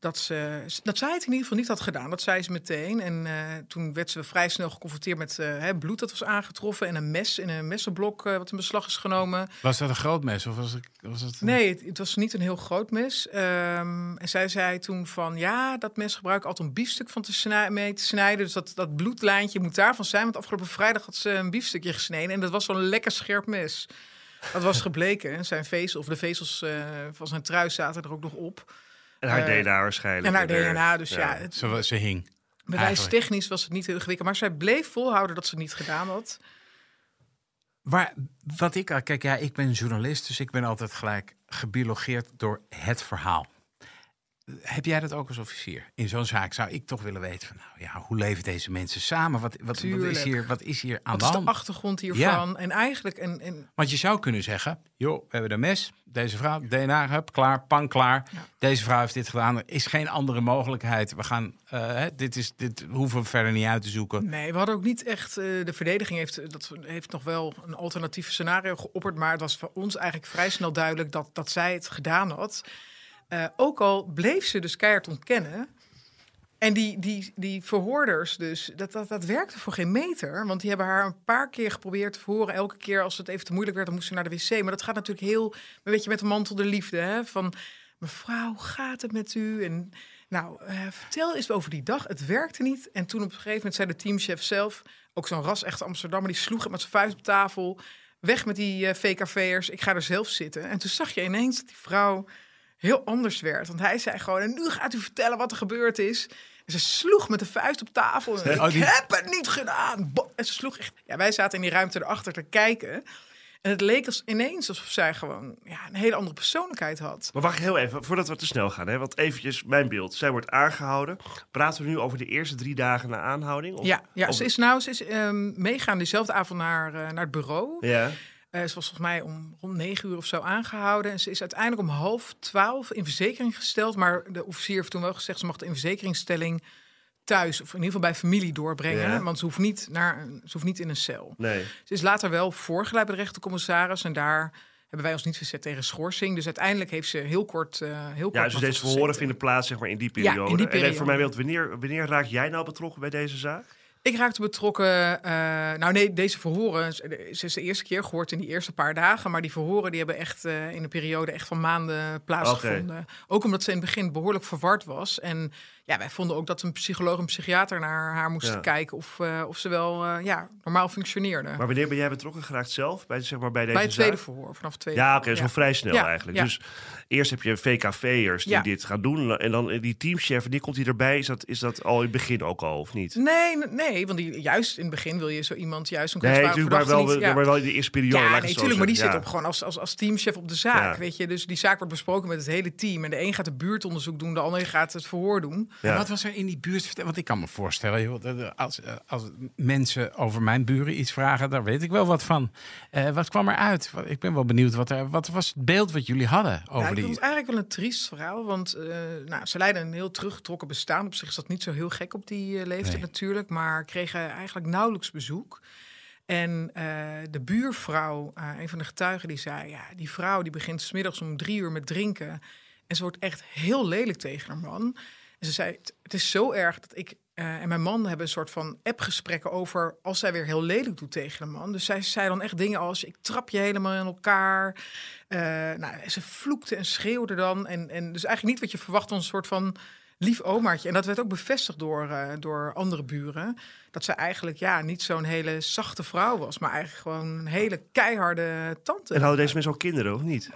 S2: dat, ze, dat zij het in ieder geval niet had gedaan. Dat zei ze meteen. En eh, toen werd ze vrij snel geconfronteerd met eh, hè, bloed dat was aangetroffen. En een mes in een messenblok eh, wat in beslag is genomen.
S3: Was dat een groot mes of was het... Was het een-
S2: Nee, het, het was niet een heel groot mes. Ehm, en zij zei toen van, ja, dat mes gebruik ik altijd om biefstuk van te snij- mee te snijden. Dus dat, dat bloedlijntje moet daarvan zijn. Want afgelopen vrijdag had ze een biefstukje gesneden. En dat was zo'n lekker scherp mes. Dat was gebleken. En Zijn vezel, of de vezels van zijn trui zaten er ook nog op.
S4: En haar
S2: Eh,
S4: DNA waarschijnlijk.
S2: En haar. DNA, dus ja, het,
S3: Ze, ze hing.
S2: bewijstechnisch was het niet heel ingewikkeld. Maar zij bleef volhouden dat ze het niet gedaan had.
S3: Waar, wat ik, kijk, ja, ik ben journalist, dus ik ben altijd gelijk gebiologeerd door het verhaal. Heb jij dat ook als officier? In zo'n zaak zou ik toch willen weten van, nou ja, hoe leven deze mensen samen? Wat, wat, wat, is, hier, wat is hier aan
S2: Wat
S3: de
S2: is de
S3: hand?
S2: achtergrond hiervan? En eigenlijk, en, en
S3: Want je zou kunnen zeggen, joh, we hebben een mes, deze vrouw, DNA, hup, klaar, pan klaar. Deze vrouw heeft dit gedaan, er is geen andere mogelijkheid. We gaan, eh, dit, is, dit hoeven we verder niet uit te zoeken.
S2: Nee, we hadden ook niet echt. eh, de verdediging heeft, dat heeft nog wel een alternatief scenario geopperd. Maar het was voor ons eigenlijk vrij snel duidelijk dat, dat zij het gedaan had. Eh, ook al bleef ze dus keihard ontkennen. En die, die, die verhoorders, dus, dat, dat, dat werkte voor geen meter. Want die hebben haar een paar keer geprobeerd te verhoren. Elke keer als het even te moeilijk werd, dan moest ze naar de wc. Maar dat gaat natuurlijk heel, weet je, met de mantel de liefde. Hè? Van, mevrouw, gaat het met u? En nou, eh, vertel eens over die dag. Het werkte niet. En toen op een gegeven moment zei de teamchef zelf... ook zo'n ras-echte Amsterdammer, die sloeg het met zijn vuist op tafel... weg met die eh, VKV'ers, ik ga er zelf zitten. En toen zag je ineens dat die vrouw heel anders werd. Want hij zei gewoon, en nu gaat u vertellen wat er gebeurd is... En ze sloeg met de vuist op tafel. En,
S3: Oh,
S2: ik heb het niet gedaan. En ze sloeg echt. Ja, wij zaten in die ruimte erachter te kijken. En het leek als ineens alsof zij gewoon ja, een hele andere persoonlijkheid had.
S4: Maar wacht heel even, voordat we te snel gaan. Hè? Want eventjes mijn beeld. Zij wordt aangehouden. Praten we nu over de eerste drie dagen na aanhouding? Of-
S2: Ja, ja
S4: of-
S2: ze is nou ze is, ehm, meegaan diezelfde avond naar, eh, naar het bureau.
S4: Ja.
S2: Eh, ze was volgens mij om rond negen uur of zo aangehouden. En ze is uiteindelijk om half twaalf in verzekering gesteld. Maar de officier heeft toen wel gezegd... ze mag de in verzekeringstelling thuis... of in ieder geval bij familie doorbrengen.
S4: Ja.
S2: Want ze hoeft, niet naar, ze hoeft niet in een cel.
S4: Nee.
S2: Ze is later wel voorgeleid bij de rechtercommissaris. En daar hebben wij ons niet verzet tegen schorsing. Dus uiteindelijk heeft ze heel kort... eh heel kort
S4: Ja, dus
S2: nog
S4: deze verhoren vinden plaats zeg maar, in die
S2: Ja,
S4: periode.
S2: in die
S4: En
S2: periode.
S4: voor mij wanneer, wanneer raak jij nou betrokken bij deze zaak?
S2: Ik raakte betrokken. eh, nou nee, deze verhoren. Ze is de eerste keer gehoord in die eerste paar dagen. Maar die verhoren die hebben echt eh, in een periode echt van maanden plaatsgevonden. Ook omdat ze in het begin behoorlijk verward was. En ja, wij vonden ook dat een psycholoog en psychiater naar haar moesten
S4: Ja.
S2: kijken of, eh, of ze wel eh, ja, normaal functioneerde.
S4: Maar wanneer ben jij betrokken geraakt zelf? Bij, zeg maar, bij deze
S2: Bij het tweede verhoor, vanaf het tweede
S4: Ja, oké, zo vrij snel
S2: Ja,
S4: eigenlijk. Dus eerst heb je VKV'ers die dit gaan doen. En dan die teamchef, wanneer komt hij erbij? Is dat, is dat al in het begin ook al, of niet?
S2: Nee, nee, nee, want die, juist in het begin wil je zo iemand juist een
S4: Nee,
S2: kwetsbare
S4: natuurlijk, maar wel,
S2: niet- ja.
S4: maar wel in de eerste periode.
S2: Ja, nee, natuurlijk, maar die zit op gewoon als, als, als teamchef op de zaak, weet je. Dus die zaak wordt besproken met het hele team. En de een gaat het buurtonderzoek doen, de ander gaat het verhoor doen.
S4: Ja.
S3: Wat was er in die buurt? Want ik kan me voorstellen, joh, eh, als, eh, als mensen over mijn buren iets vragen, daar weet ik wel wat van. Eh, wat kwam er uit? Ik ben wel benieuwd, wat, er, wat was het beeld wat jullie hadden
S2: Ja,
S3: over
S2: ik
S3: die...
S2: het eigenlijk wel een triest verhaal, want nou, ze leiden een heel teruggetrokken bestaan. Op zich is dat niet zo heel gek op die leeftijd
S3: Nee.
S2: natuurlijk. Maar maar kregen eigenlijk nauwelijks bezoek. En uh, de buurvrouw, uh, een van de getuigen, die zei: Ja, die vrouw die begint smiddags om drie uur met drinken. En ze wordt echt heel lelijk tegen haar man. En ze zei: Het is zo erg dat ik uh, en mijn man hebben een soort van appgesprekken over als zij weer heel lelijk doet tegen de man. Dus zij zei dan echt dingen als: Ik trap je helemaal in elkaar. nou, ze vloekte en schreeuwde dan. En, en dus eigenlijk niet wat je verwacht van een soort van lief omaatje. En dat werd ook bevestigd door, uh, door andere buren. Dat ze eigenlijk ja, niet zo'n hele zachte vrouw was, maar eigenlijk gewoon een hele keiharde tante.
S4: En hadden deze mensen ook kinderen, of niet?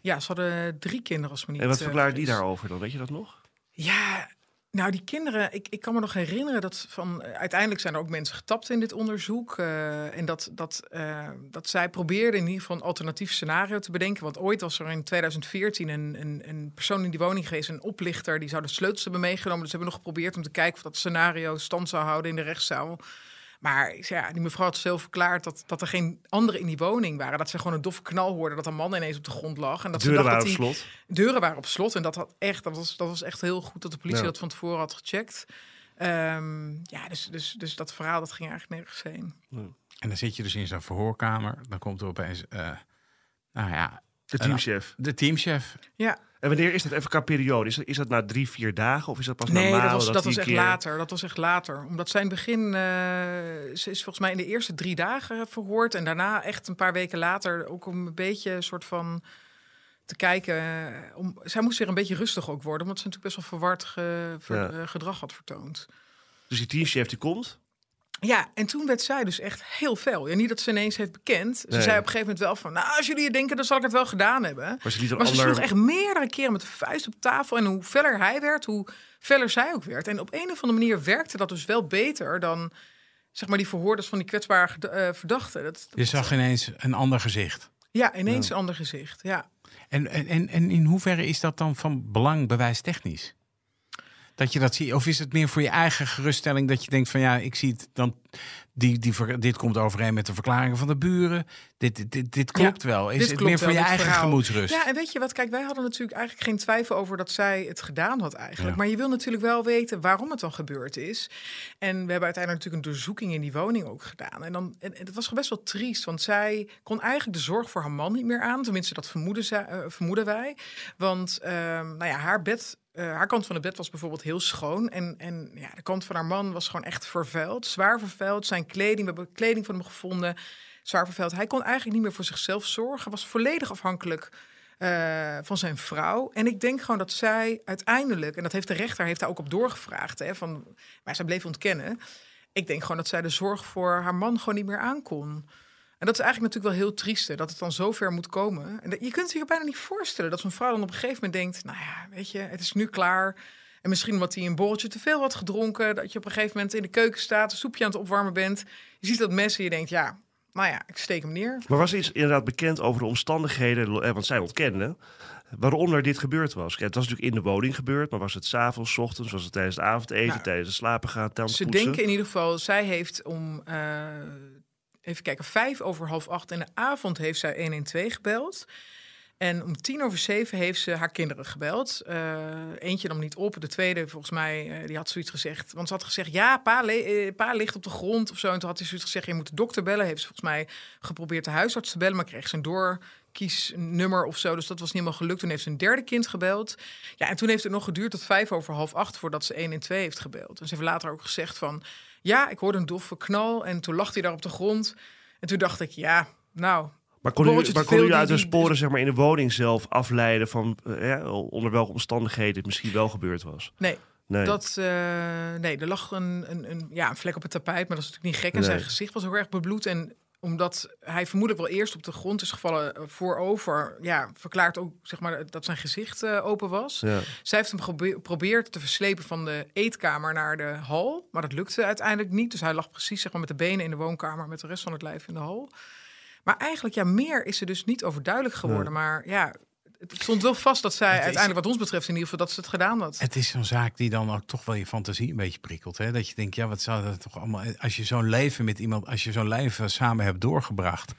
S2: Ja, ze hadden drie kinderen, als me niet
S4: En wat verklaarde die daarover dan? Weet je dat nog?
S2: Ja, nou, die kinderen, ik, ik kan me nog herinneren dat van uiteindelijk zijn er ook mensen getapt in dit onderzoek. Uh, en dat, dat, uh, dat zij probeerden in ieder geval een alternatief scenario te bedenken. Want ooit was er in 2014 een, een, een persoon in die woning geweest, een oplichter, die zou de sleutels hebben meegenomen. Dus ze hebben nog geprobeerd om te kijken of dat scenario stand zou houden in de rechtszaal. Maar ja, die mevrouw had zelf verklaard dat, dat er geen anderen in die woning waren. Dat ze gewoon een doffe knal hoorden, dat een man ineens op de grond lag. En dat
S4: deuren
S2: ze
S4: waren
S2: dat
S4: op
S2: die
S4: slot.
S2: deuren waren op slot. En dat, had echt, dat, was, dat was echt heel goed dat de politie
S4: Ja.
S2: dat van tevoren had gecheckt. Ehm, ja, dus, dus, dus dat verhaal dat ging eigenlijk nergens heen.
S3: En dan zit je dus in zo'n verhoorkamer. Dan komt er opeens, eh, nou ja,
S4: De teamchef.
S3: de teamchef.
S2: Ja,
S4: En wanneer is dat even qua periode? Is dat, is dat na drie, vier dagen? Of is dat pas na
S2: nee,
S4: maanden?
S2: dat was, dat was echt
S4: keer-
S2: later. Dat was echt later. Omdat zij in het begin, eh, ze is volgens mij in de eerste drie dagen verhoord. En daarna echt een paar weken later ook om een beetje een soort van te kijken. eh, Om, zij moest weer een beetje rustig ook worden. Omdat ze natuurlijk best wel verward ge- ver-
S4: Ja.
S2: eh, gedrag had vertoond.
S4: Dus die teamchef die komt.
S2: Ja, en toen werd zij dus echt heel fel. Ja, niet dat ze ineens heeft bekend. Ze
S4: Nee.
S2: zei op een gegeven moment wel van... nou, als jullie het denken, dan zal ik het wel gedaan hebben.
S4: Maar ze liet
S2: Maar ze sloeg echt meerdere keren met de vuist op tafel. En hoe feller hij werd, hoe feller zij ook werd. En op een of andere manier werkte dat dus wel beter dan... zeg maar die verhoorders van die kwetsbare eh, verdachten. Dat,
S3: Je zag ineens een ander gezicht.
S2: Ja, ineens een ander gezicht, ja.
S3: En, en, en, en in hoeverre is dat dan van belang bewijstechnisch? Dat je dat ziet? Of is het meer voor je eigen geruststelling dat je denkt van ja, ik zie het dan. Die, die, dit komt overeen met de verklaringen van de buren. Dit, dit, dit, dit klopt wel. Is
S2: dit
S3: het
S2: klopt
S3: meer voor
S2: wel,
S3: je eigen
S2: verhaal.
S3: gemoedsrust?
S2: Ja, en weet je wat? Kijk, wij hadden natuurlijk eigenlijk geen twijfel over dat zij het gedaan had eigenlijk.
S3: Ja.
S2: Maar je wil natuurlijk wel weten waarom het dan gebeurd is. En we hebben uiteindelijk natuurlijk een doorzoeking in die woning ook gedaan. En, dan, en, en het was best wel triest, want zij kon eigenlijk de zorg voor haar man niet meer aan. Tenminste, dat vermoeden, zij, eh, vermoeden wij. Want ehm, nou ja, haar bed... eh, haar kant van het bed was bijvoorbeeld heel schoon. En, en ja, de kant van haar man was gewoon echt vervuild. Zwaar vervuild. Zijn kleding, we hebben kleding van hem gevonden. Zwaar vervuild. Hij kon eigenlijk niet meer voor zichzelf zorgen. Was volledig afhankelijk eh, van zijn vrouw. En ik denk gewoon dat zij uiteindelijk... en dat heeft de rechter heeft daar ook op doorgevraagd. Hè, van, maar zij bleef ontkennen. Ik denk gewoon dat zij de zorg voor haar man gewoon niet meer aankon. En dat is eigenlijk natuurlijk wel heel trieste, dat het dan zo ver moet komen. En dat, je kunt zich bijna niet voorstellen dat zo'n vrouw dan op een gegeven moment denkt... nou ja, weet je, het is nu klaar. En misschien omdat hij een borreltje te veel had gedronken... dat je op een gegeven moment in de keuken staat, een soepje aan het opwarmen bent. Je ziet dat mes en je denkt, ja, nou ja, ik steek hem neer.
S4: Maar was iets inderdaad bekend over de omstandigheden, eh, want zij ontkende, waaronder dit gebeurd was? Het was natuurlijk in de woning gebeurd, maar was het s'avonds, ochtends, was het tijdens het avondeten,
S2: Nou,
S4: tijdens het slapen gaan,
S2: Ze
S4: poetsen?
S2: denken in ieder geval, zij heeft om, eh, even kijken, vijf over half acht in de avond heeft zij 112 gebeld. En om tien over zeven heeft ze haar kinderen gebeld. Eh, eentje nam niet op, de tweede volgens mij, eh, die had zoiets gezegd. Want ze had gezegd, ja, eh, pa ligt op de grond of zo. En toen had hij zoiets gezegd, je moet de dokter bellen. Heeft ze volgens mij geprobeerd de huisarts te bellen, maar kreeg ze een doorkiesnummer of zo. Dus dat was niet helemaal gelukt. Toen heeft ze een derde kind gebeld. Ja, en toen heeft het nog geduurd tot vijf over half acht voordat ze 1 en 2 heeft gebeld. En ze heeft later ook gezegd van, ja, ik hoorde een doffe knal en toen lag hij daar op de grond. En toen dacht ik, ja, nou,
S4: Maar kon u, maar kon u uit de sporen zeg maar, in de woning zelf afleiden van eh, onder welke omstandigheden het misschien wel gebeurd was?
S2: nee.
S4: Nee.
S2: Dat, eh, nee, er lag een, een, een, ja, een vlek op het tapijt, maar dat is natuurlijk niet gek. En
S4: Nee.
S2: zijn gezicht was heel erg bebloed. En omdat hij vermoedelijk wel eerst op de grond is gevallen eh, voorover, ja, verklaart ook zeg maar, dat zijn gezicht eh, open was.
S4: Ja.
S2: Zij heeft hem geprobeerd te verslepen van de eetkamer naar de hal. Maar dat lukte uiteindelijk niet. Dus hij lag precies zeg maar, met de benen in de woonkamer, met de rest van het lijf in de hal. Maar eigenlijk, ja, meer is er dus niet overduidelijk geworden. Maar ja, het stond wel vast dat zij
S3: is-
S2: uiteindelijk, wat ons betreft in ieder geval, dat ze het gedaan had.
S3: Het is zo'n zaak die dan ook toch wel je fantasie een beetje prikkelt. Hè? Dat je denkt, ja, wat zou dat toch allemaal... Als je zo'n leven met iemand, als je zo'n leven samen hebt doorgebracht...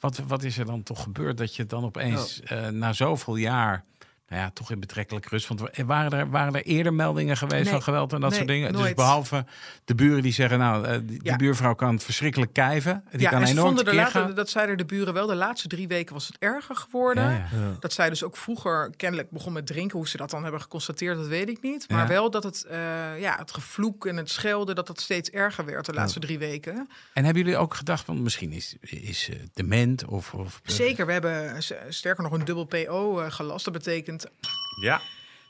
S3: Wat, wat is er dan toch gebeurd dat je dan opeens eh, na zoveel jaar nou ja, toch in betrekkelijke rust. Want wa- waren er, waren er eerder meldingen geweest
S2: Nee.
S3: van geweld en dat
S2: Nee,
S3: soort dingen? Dus behalve de buren die zeggen, nou, eh, die,
S2: Ja.
S3: buurvrouw kan verschrikkelijk kijven. Die
S2: ja,
S3: kan
S2: en
S3: enorm
S2: vonden de dat zeiden de buren wel. De laatste drie weken was het erger geworden.
S3: Ja.
S2: Dat zij dus ook vroeger kennelijk begon met drinken. Hoe ze dat dan hebben geconstateerd, dat weet ik niet. Maar wel dat het, eh, ja, het gevloek en het schelden... dat dat steeds erger werd de laatste drie weken.
S3: En hebben jullie ook gedacht van misschien is, is eh, dement of... of
S2: Zeker, we hebben sterker nog een dubbel PO gelast. Dat betekent
S3: Ja.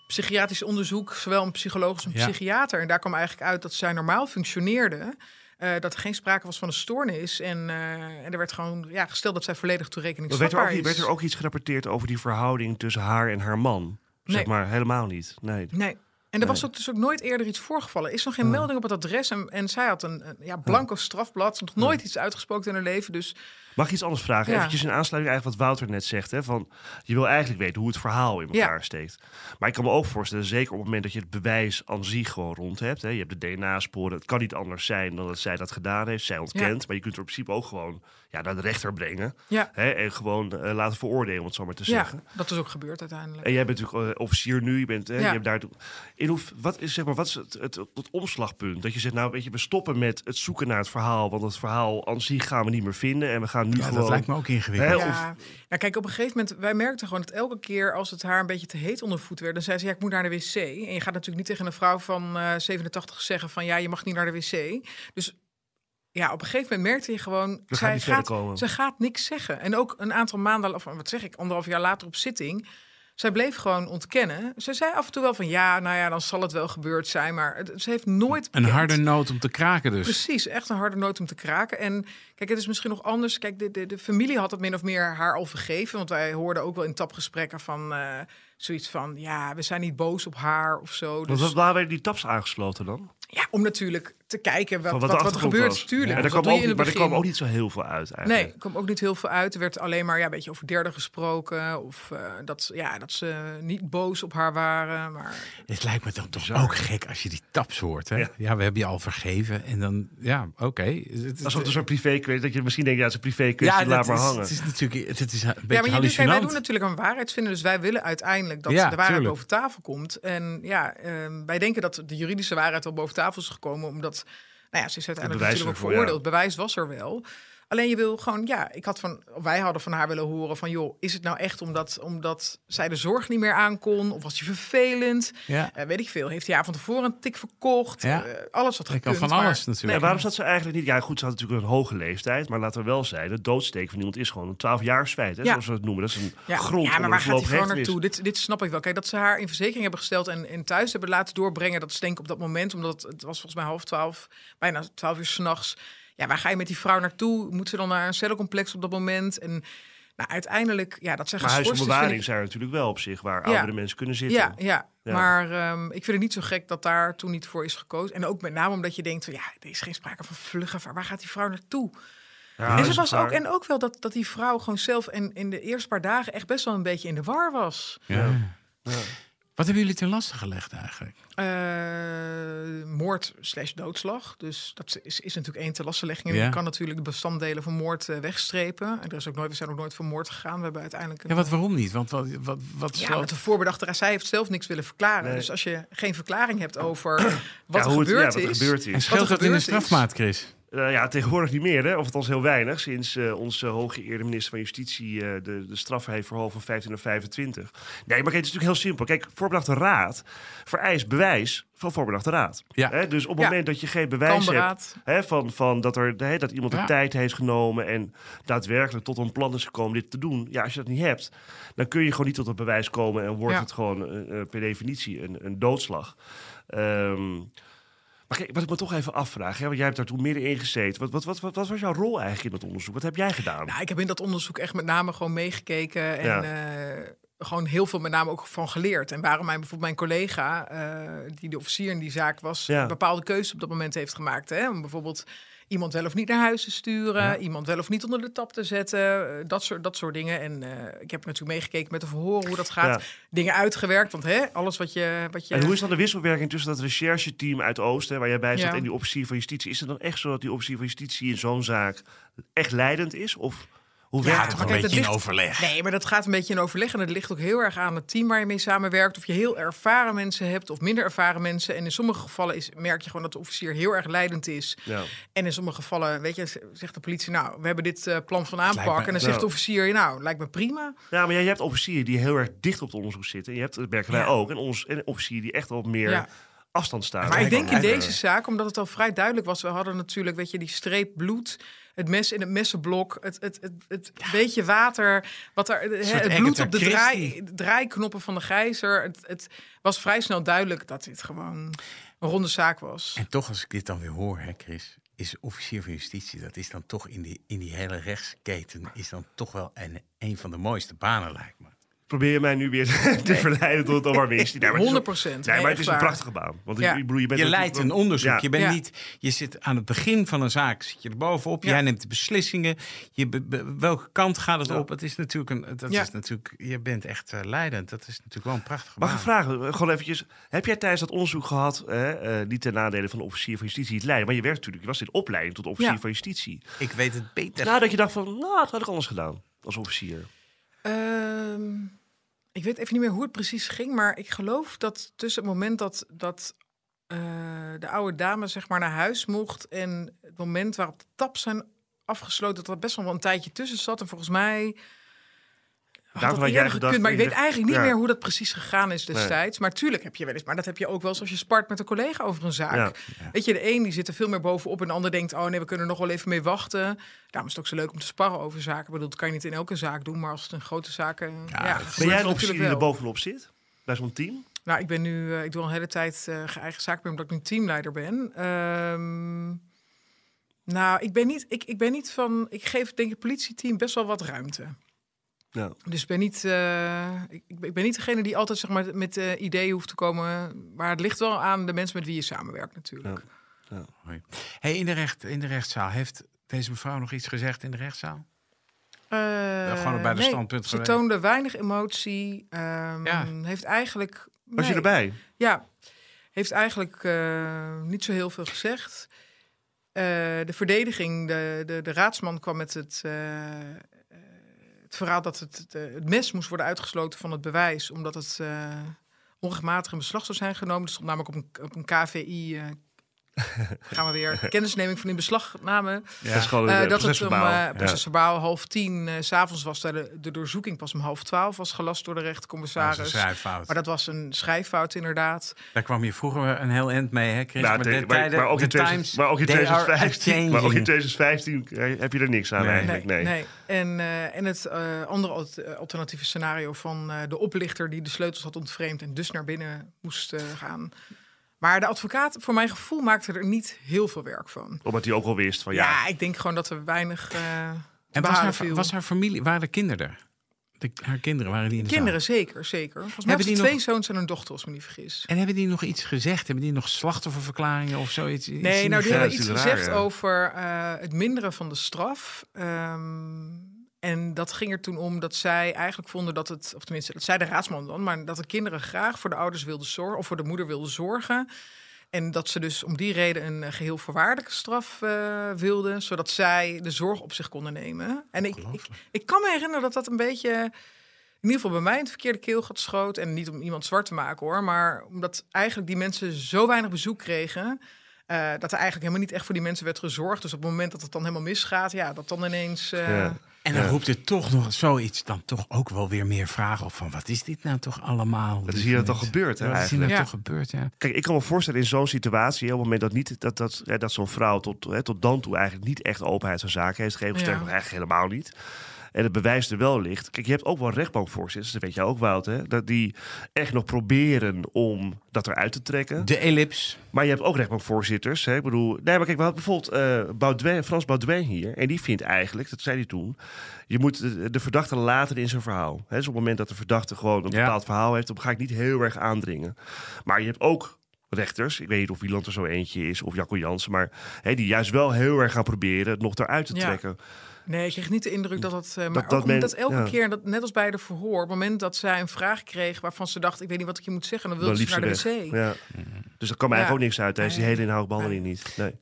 S2: psychiatrisch onderzoek, zowel een psycholoog als een
S3: Ja.
S2: psychiater. En daar kwam eigenlijk uit dat zij normaal functioneerde. eh, dat er geen sprake was van een stoornis. En, eh, en er werd gewoon ja, gesteld dat zij volledig toerekeningsvatbaar
S4: werd, er ook,
S2: is.
S4: werd er ook iets gerapporteerd over die verhouding tussen haar en haar man? Zeg
S2: Nee.
S4: maar helemaal niet. Nee.
S2: Nee. En er was ook dus ook nooit eerder iets voorgevallen. Er is nog geen melding op het adres. En, en zij had een, een ja, blanco strafblad. Nog nooit iets uitgesproken in haar leven. Dus
S4: Mag ik iets anders vragen?
S2: Ja.
S4: Eventjes in aansluiting eigenlijk wat Wouter net zegt. Hè, van, je wil eigenlijk weten hoe het verhaal in elkaar
S2: Ja.
S4: steekt. Maar ik kan me ook voorstellen, zeker op het moment dat je het bewijs aan zich gewoon rond hebt. Hè, je hebt de DNA-sporen. Het kan niet anders zijn dan dat zij dat gedaan heeft. Zij ontkent. Maar je kunt er in principe ook gewoon ja, naar de rechter brengen. Hè, en gewoon eh, laten veroordelen, om het zo maar te
S2: ja,
S4: zeggen.
S2: dat is ook gebeurd uiteindelijk.
S4: En jij bent natuurlijk eh, officier nu. Je bent, hè, je hebt daar, in hoe, wat is, zeg maar, wat is het, het, het omslagpunt? Dat je zegt, nou weet je, we stoppen met het zoeken naar het verhaal. Want het verhaal aan zich gaan we niet meer vinden. En we gaan nu
S3: Ja,
S4: gewoon...
S3: dat lijkt me ook ingewikkeld.
S4: Hè,
S2: Ja, nou kijk, op een gegeven moment, wij merkten gewoon dat elke keer als het haar een beetje te heet onder voet werd, dan zei ze, ja, ik moet naar de wc. En je gaat natuurlijk niet tegen een vrouw van eh 87 zeggen van, ja, je mag niet naar de wc. Dus ja, op een gegeven moment merkte je gewoon,
S4: We
S2: zij gaat, ze gaat niks zeggen. En ook een aantal maanden, of wat zeg ik, anderhalf jaar later op zitting, zij bleef gewoon ontkennen. Ze zei af en toe wel van, ja, nou ja, dan zal het wel gebeurd zijn, maar het, ze heeft nooit...
S3: Een harde noot om te kraken dus.
S2: Precies, echt een harde noot om te kraken. En kijk, het is misschien nog anders. Kijk, de, de, de familie had het min of meer haar al vergeven. Want wij hoorden ook wel in tapgesprekken van eh, zoiets van... ja, we zijn niet boos op haar of zo.
S4: Want
S2: Dus
S4: waar werden die taps aangesloten dan?
S2: ja, om natuurlijk te kijken wat, wat, er gebeurt.
S4: was.
S2: Tuurlijk,
S4: En
S2: want
S4: er
S2: dat
S4: kwam ook, maar er kwam ook niet zo heel veel uit eigenlijk.
S2: Nee, er kwam ook niet heel veel uit. Er werd alleen maar ja, een beetje over derde gesproken. Of eh, dat, ja, dat ze niet boos op haar waren. Maar
S3: Het lijkt me dan toch
S4: Bizar.
S3: ook gek als je die taps hoort. Hè? Ja.
S4: Ja.
S3: we hebben je al vergeven. En dan, ja, oké. Het is-
S4: Alsof het zo'n privé kwestie dat je misschien denkt, ja, het is een privé kwestie,
S3: ja,
S4: laat maar
S3: is,
S4: hangen.
S3: Het is natuurlijk het is een beetje
S2: ja, maar je doet, kijk, wij doen natuurlijk een waarheidsvinden. Dus wij willen uiteindelijk dat
S3: Ja,
S2: de waarheid
S3: tuurlijk.
S2: boven tafel komt. En ja, ehm, wij denken dat de juridische waarheid al boven tafel is gekomen. Omdat, nou ja, ze is uiteindelijk natuurlijk ook
S4: ja.
S2: veroordeeld. Bewijs was er wel. Alleen je wil gewoon, ja, ik had van, wij hadden van haar willen horen van, joh, is het nou echt omdat, omdat zij de zorg niet meer aankon? Of was je vervelend?
S3: Ja.
S2: Eh, weet ik veel. Heeft hij jaar van tevoren een tik verkocht?
S3: Ja.
S2: Eh, alles wat
S3: Ik kan
S2: gekund.
S3: van
S2: maar-
S3: alles natuurlijk.
S4: En waarom zat ze eigenlijk niet? Ja, goed, ze had natuurlijk een hoge leeftijd, maar laten we wel zijn, de doodsteek van iemand is gewoon een 12-jaarsfeit, hè,
S2: Ja.
S4: zoals we het noemen. Dat is een
S2: Ja,
S4: grond
S2: ja, maar waar gaat die vrouw
S4: voorlopig
S2: naartoe? Dit, dit snap ik wel. Kijk, dat ze haar in verzekering hebben gesteld en, en thuis hebben laten doorbrengen, dat is denk ik op dat moment, omdat het, het was volgens mij half twaalf, bijna twaalf uur s'nachts. Ja, waar ga je met die vrouw naartoe? Moet ze dan naar een cellencomplex op dat moment? En nou, uiteindelijk, ja, dat zijn
S4: Maar huis van
S2: geschorst is, vind
S4: bewaring
S2: ik-
S4: zijn er natuurlijk wel op zich, waar
S2: Ja.
S4: oudere mensen kunnen zitten.
S2: Ja, ja.
S4: Ja.
S2: maar ehm, ik vind het niet zo gek dat daar toen niet voor is gekozen. En ook met name omdat je denkt, van, ja, er is geen sprake van vluggen. Waar gaat die vrouw naartoe?
S4: Ja,
S2: en ze was ook, en ook wel dat, dat die vrouw gewoon zelf en in de eerste paar dagen echt best wel een beetje in de war was.
S3: Ja. Wat hebben jullie ten laste gelegd eigenlijk?
S2: Eh, moord slash doodslag. Dus dat is, is natuurlijk één te lastenlegging. En
S3: Ja.
S2: je kan natuurlijk de bestanddelen van moord eh, wegstrepen. En er is ook nooit, we zijn ook nooit voor moord gegaan. We hebben uiteindelijk... Een,
S3: Ja, wat, waarom niet? Want wat, wat, wat
S2: ja, met de voorbedachte zij heeft zelf niks willen verklaren.
S4: Nee.
S2: Dus als je geen verklaring hebt over wat
S4: Ja,
S2: er
S4: het-
S2: gebeurd
S4: ja, wat er
S2: is...
S4: gebeurd
S3: En
S4: is.
S3: scheelt
S2: er
S3: dat in de strafmaat, Chris?
S4: Eh, ja, tegenwoordig niet meer, hè? of althans heel weinig. Sinds eh, onze hooggeëerde minister van Justitie eh, de, de straf heeft verhoogd van 15 naar 25. Nee, maar kijk, het is natuurlijk heel simpel. Kijk, voorbedachte raad vereist bewijs van voorbedachte raad.
S3: Ja.
S4: Hè? Dus op het
S2: Ja.
S4: moment dat je geen bewijs hebt hè, van, van dat, er, hè, dat iemand de
S3: Ja.
S4: tijd heeft genomen en daadwerkelijk tot een plan is gekomen dit te doen. Ja, als je dat niet hebt, dan kun je gewoon niet tot een bewijs komen en wordt
S2: Ja.
S4: het gewoon per definitie een, een doodslag. Ehm, maar wat ik me toch even afvraag, hè, want jij hebt daar toen midden in gezeten. Wat, wat, wat, wat, was jouw rol eigenlijk in dat onderzoek? Wat heb jij gedaan?
S2: Nou, ik heb in dat onderzoek echt met name gewoon meegekeken. En
S4: Ja.
S2: eh, gewoon heel veel met name ook van geleerd. En waarom mijn, bijvoorbeeld mijn collega, eh, die de officier in die zaak was,
S4: Ja.
S2: een bepaalde keuze op dat moment heeft gemaakt. Hè? Om bijvoorbeeld iemand wel of niet naar huis te sturen,
S3: Ja.
S2: iemand wel of niet onder de tap te zetten, eh, dat, soort, dat soort dingen. En eh, ik heb natuurlijk meegekeken met de verhoren hoe dat gaat.
S4: Ja.
S2: Dingen uitgewerkt, want hè, alles wat je... Wat je
S4: En hoe is dan de wisselwerking tussen dat rechercheteam uit Oosten, waar jij bij zat,
S2: Ja.
S4: en die officier van justitie? Is het dan echt zo dat die officier van justitie in zo'n zaak echt leidend is? Of Hoe
S2: Ja,
S4: werkt
S3: Ja,
S4: het?
S3: een
S2: kijk,
S3: beetje in overleg.
S2: Nee, maar dat gaat een beetje in overleg. En het ligt ook heel erg aan het team waar je mee samenwerkt. Of je heel ervaren mensen hebt of minder ervaren mensen. En in sommige gevallen is, merk je gewoon dat de officier heel erg leidend is.
S4: Ja.
S2: En in sommige gevallen, weet je, zegt de politie... nou, we hebben dit eh, plan van aanpak.
S3: me-
S2: en dan zegt de officier, nou, lijkt me prima.
S4: Ja, maar jij hebt officieren die heel erg dicht op het onderzoek zitten. En je hebt, dat merken wij
S2: Ja.
S4: ook, en, ons, en officieren die echt op meer
S2: Ja.
S4: afstand staan.
S2: Maar ik denk in deze zaak, omdat het al vrij duidelijk was... we hadden natuurlijk, weet je, die streep bloed... Het mes in het messenblok, het, het, het, het beetje water, wat er,
S3: soort
S2: het bloed op de draai, draaiknoppen van de gijzer. Het, het was vrij snel duidelijk dat dit gewoon een ronde zaak was.
S3: En toch, als ik dit dan weer hoor, hè, Chris, is officier van justitie, dat is dan toch in die, in die hele rechtsketen, is dan toch wel een, een van de mooiste banen, lijkt me.
S4: Probeer je mij nu weer te verleiden tot het? Nee, maar het is ook-
S2: 100%.
S4: Nee,
S2: Nee,
S4: maar het is een prachtige baan. Want
S2: Ja.
S4: ik, bedoel, je bent
S3: Je leidt een onderzoek.
S4: Ja.
S3: Je, bent
S2: Ja.
S3: niet, je zit aan het begin van een zaak, zit je er bovenop.
S2: Ja.
S3: Jij neemt de beslissingen. Je, be- be- welke kant gaat het
S4: Ja.
S3: op? Het is natuurlijk een, dat
S2: Ja.
S3: is natuurlijk, je bent echt eh, leidend. Dat is natuurlijk wel een prachtige
S4: Mag ik
S3: baan.
S4: vragen, gewoon eventjes. Heb jij tijdens dat onderzoek gehad, hè, eh, niet ten nadele van de officier van justitie, het leiden, maar je werkt natuurlijk, je was in opleiding tot officier
S2: Ja.
S4: van justitie.
S3: Ik weet het beter.
S4: Nadat je dacht van, nou, dat had ik anders gedaan als officier.
S2: Ehm, ik weet even niet meer hoe het precies ging, maar ik geloof dat tussen het moment dat, dat eh, de oude dame zeg maar naar huis mocht en het moment waarop de tap zijn afgesloten, dat er best wel een tijdje tussen zat. En volgens mij had dat
S4: jij
S2: gekund, maar ik
S4: je
S2: weet eigenlijk niet
S4: ja.
S2: meer hoe dat precies gegaan is destijds. Maar tuurlijk heb je wel eens, maar dat heb je ook wel eens als je spart met een collega over een zaak.
S4: Ja.
S2: Weet je, de een die zit er veel meer bovenop en de ander denkt, oh nee, we kunnen er nog wel even mee wachten. Daarom is het ook zo leuk om te sparren over zaken. Ik bedoel, dat kan je niet in elke zaak doen, maar als het een grote zaken... Ja,
S3: is-
S4: Ben jij een officier die er bovenop zit? Bij zo'n team?
S2: Nou, ik ben nu, eh, ik doe al een hele tijd eh eigen zaak, omdat ik nu teamleider ben. Ehm, nou, ik ben niet, ik, ik ben niet van, ik geef denk ik het politieteam best wel wat ruimte.
S4: Ja.
S2: Dus ik ben niet, eh, ik, ik ben niet degene die altijd zeg maar met eh, ideeën hoeft te komen. Maar het ligt wel aan de mensen met wie je samenwerkt natuurlijk.
S3: Hoi. Hey, in, de recht, in de rechtszaal, heeft deze mevrouw nog iets gezegd in de rechtszaal?
S2: Eh,
S3: gewoon bij de
S2: nee,
S3: standpunt
S2: Ze
S3: geweest.
S2: toonde weinig emotie. ehm,
S3: Ja.
S2: Heeft eigenlijk.
S4: Was je erbij?
S2: Ja, heeft eigenlijk eh, niet zo heel veel gezegd. Eh, de verdediging, de, de, de raadsman kwam met het, het dat het, het, mes moest worden uitgesloten van het bewijs, omdat het eh, onrechtmatig in beslag zou zijn genomen. Er stond namelijk op een, op een KVI. eh, gaan we weer kennisneming van in beslagname.
S4: Dat is gewoon
S2: Eh,
S4: een
S2: dat het om
S4: procesverbaal.
S2: uh, procesverbaal half tien eh, s s'avonds was. De, de doorzoeking pas om half twaalf was gelast door de
S3: Dat
S2: rechtercommissaris.
S3: is een schrijffout.
S2: Maar dat was een schrijffout inderdaad.
S3: Daar kwam je vroeger een heel eind mee, hè, Chris?
S4: Nou,
S3: maar,
S4: te-
S3: de
S4: maar,
S3: tijden,
S4: maar ook in
S3: de
S4: 2000
S3: times,
S4: maar ook in
S3: they are
S4: 2015, maar ook in
S3: changing.
S4: 2015 heb je er niks aan
S3: Nee.
S4: eigenlijk. Nee.
S2: nee. En, eh, en het eh, andere alt- eh, alternatieve scenario van eh, de oplichter die de sleutels had ontvreemd en dus naar binnen moest eh, gaan. Maar de advocaat, voor mijn gevoel, maakte er niet heel veel werk van.
S4: Omdat hij ook al wist van
S2: Ja,
S4: ja,
S2: ik denk gewoon dat er weinig. eh
S3: En was haar,
S2: viel.
S3: was haar familie, waren de kinderen er? De, haar kinderen waren die in de zaal?
S2: Kinderen, zeker, zeker. Volgens mij
S3: Hebben die
S2: twee
S3: nog-
S2: zoons en een dochter, als ik me niet vergis.
S3: En hebben die nog iets gezegd? Hebben die nog slachtofferverklaringen of zoiets? Iets
S2: Nee, nou, die hebben iets
S4: raar,
S2: gezegd
S4: ja.
S2: over eh, het minderen van de straf. Ehm, en dat ging er toen om dat zij eigenlijk vonden dat het, of tenminste, dat zei de raadsman dan, maar dat de kinderen graag voor de ouders wilden zorgen, of voor de moeder wilden zorgen. En dat ze dus om die reden een eh, geheel voorwaardelijke straf eh, wilden, zodat zij de zorg op zich konden nemen. En ik, ik, ik kan me herinneren dat dat een beetje, in ieder geval bij mij, in het verkeerde keelgat schoot. En niet om iemand zwart te maken hoor, maar omdat eigenlijk die mensen zo weinig bezoek kregen. eh, dat er eigenlijk helemaal niet echt voor die mensen werd gezorgd. Dus op het moment dat het dan helemaal misgaat, ja, dat dan ineens.
S4: Ja.
S3: En dan roept het toch nog zoiets dan toch ook wel weer meer vragen op van wat is dit nou toch allemaal?
S4: Dat is hier dan toch gebeurd, hè,
S3: Wat is hier toch gebeurd, ja.
S4: Kijk, ik kan me voorstellen in zo'n situatie, op het moment dat, niet, dat, dat, hè, dat zo'n vrouw tot, hè, tot dan toe eigenlijk niet echt openheid van zaken heeft gegeven,
S2: Ja.
S4: sterker eigenlijk helemaal niet. En het bewijs er wel ligt. Kijk, je hebt ook wel rechtbankvoorzitters, dat weet je ook, Wout, hè, dat die echt nog proberen om dat eruit te trekken.
S3: De ellips.
S4: Maar je hebt ook rechtbankvoorzitters. Hè? Ik bedoel, nee, maar kijk, we hadden bijvoorbeeld eh Baudouin, Frans Baudouin hier. En die vindt eigenlijk, dat zei hij toen, je moet de, de verdachte laten in zijn verhaal. Hè? Dus op het moment dat de verdachte gewoon een
S3: Ja.
S4: bepaald verhaal heeft, dan ga ik niet heel erg aandringen. Maar je hebt ook rechters, ik weet niet of Wieland er zo eentje is of Jacco Jansen, maar hè, die juist wel heel erg gaan proberen het nog eruit te
S2: Ja.
S4: trekken.
S2: Nee, ik kreeg niet de indruk dat het. eh, maar
S4: dat
S2: ook omdat
S4: men-
S2: dat elke
S4: ja.
S2: keer, dat, net als bij de verhoor, op het moment dat zij een vraag kreeg waarvan ze dacht: ik weet niet wat ik je moet zeggen, dan
S4: Dan
S2: wilde ze
S4: ze
S2: naar de wc.
S4: Ja. Dus dat kwam eigenlijk
S2: Ja.
S4: ook niks uit tijdens die hele inhoudbehandeling
S2: Nee.
S4: niet. Nee.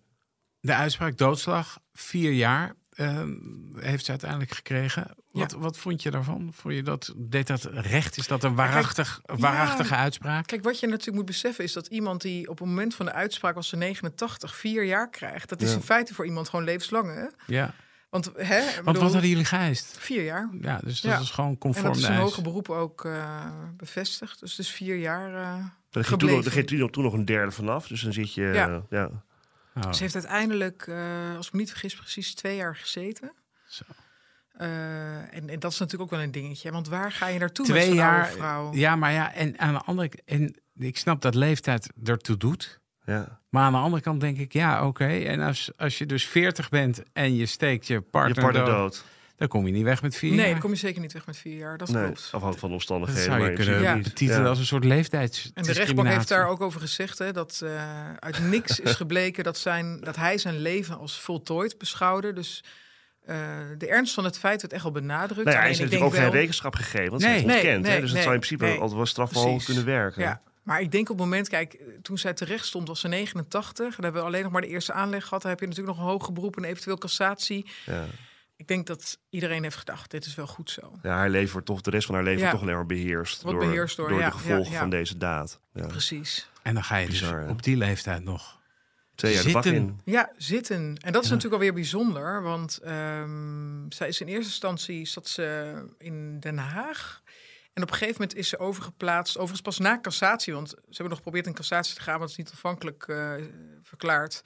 S3: De uitspraak doodslag, vier jaar. ehm, heeft ze uiteindelijk gekregen. Wat, wat vond je daarvan? Vond je dat, deed dat recht? Is dat een waarachtig, waarachtige uitspraak?
S2: Kijk, wat je natuurlijk moet beseffen is dat iemand die op het moment van de uitspraak als ze 89 vier jaar krijgt, dat is
S4: Ja.
S2: in feite voor iemand gewoon levenslang. Hè?
S3: Ja.
S2: Want, hè, ik
S3: Want
S2: bedoel,
S3: wat hadden jullie geëist?
S2: vier jaar.
S3: Ja, dus dat
S2: Ja.
S3: is gewoon
S2: En
S3: conform
S2: dat is een hoger beroep ook eh, bevestigd. Dus het is vier jaar. eh,
S4: Er ging, toen, er toen nog- toen nog een derde vanaf. Dus dan zit je...
S2: Ja.
S4: ja.
S3: Oh,
S2: Ze heeft uiteindelijk, eh, als ik me niet vergis, precies twee jaar gezeten.
S3: Zo.
S2: Eh, en, en dat is natuurlijk ook wel een dingetje. Want waar ga je naartoe met
S3: Twee
S2: zo'n
S3: jaar.
S2: oude vrouw?
S3: Ja, maar ja, en aan de andere en ik snap dat leeftijd ertoe doet.
S4: Ja.
S3: Maar aan de andere kant denk ik, ja, oké. En als, als je dus 40 bent en je steekt je
S4: Je
S3: partner, dood,
S4: dood.
S3: dan kom je niet weg met vier
S2: Nee,
S3: jaar.
S2: dan kom je zeker niet weg met vier jaar. Dat
S4: Nee,
S2: klopt.
S4: afhankelijk van de
S3: Dat
S4: omstandigheden.
S3: zou je kunnen
S2: Ja.
S4: niet.
S3: betitelen
S4: Ja.
S3: als een soort leeftijds.
S2: En de rechtbank heeft daar ook over gezegd hè, dat eh, uit niks is gebleken dat, zijn, dat hij zijn leven als voltooid beschouwde. Dus eh, de ernst van het feit werd echt al benadrukt.
S4: Nou ja, hij heeft natuurlijk ook geen rekenschap gegeven. Want
S3: Nee.
S4: ze heeft het
S2: Nee,
S4: ontkend. hè?
S2: nee,
S4: Dus het
S2: nee,
S4: zou in principe
S2: nee.
S4: altijd wel
S2: Precies.
S4: kunnen werken.
S2: Ja, maar ik denk op het moment, kijk, toen zij terecht stond was ze 89. Dan hebben we alleen nog maar de eerste aanleg gehad. Dan heb je natuurlijk nog een hoger beroep en eventueel cassatie.
S4: Ja.
S2: Ik denk dat iedereen heeft gedacht, dit is wel goed zo.
S4: Ja, haar leven wordt toch, de rest van haar leven
S2: Ja.
S4: wordt toch alleen maar beheerst.
S2: Wordt
S4: door,
S2: beheerst door, ja,
S4: de gevolgen
S2: ja, ja.
S4: van deze daad. Ja.
S2: Precies.
S3: En dan ga je
S4: Bizar,
S3: dus op die leeftijd nog.
S4: Twee jaar de bak
S3: Zitten.
S4: in.
S2: Ja, zitten. En dat is
S3: Ja.
S2: natuurlijk alweer bijzonder, want ehm, zij is in eerste instantie zat ze in Den Haag. En op een gegeven moment is ze overgeplaatst, overigens pas na cassatie, want ze hebben nog geprobeerd in cassatie te gaan, maar het is niet ontvankelijk eh, verklaard.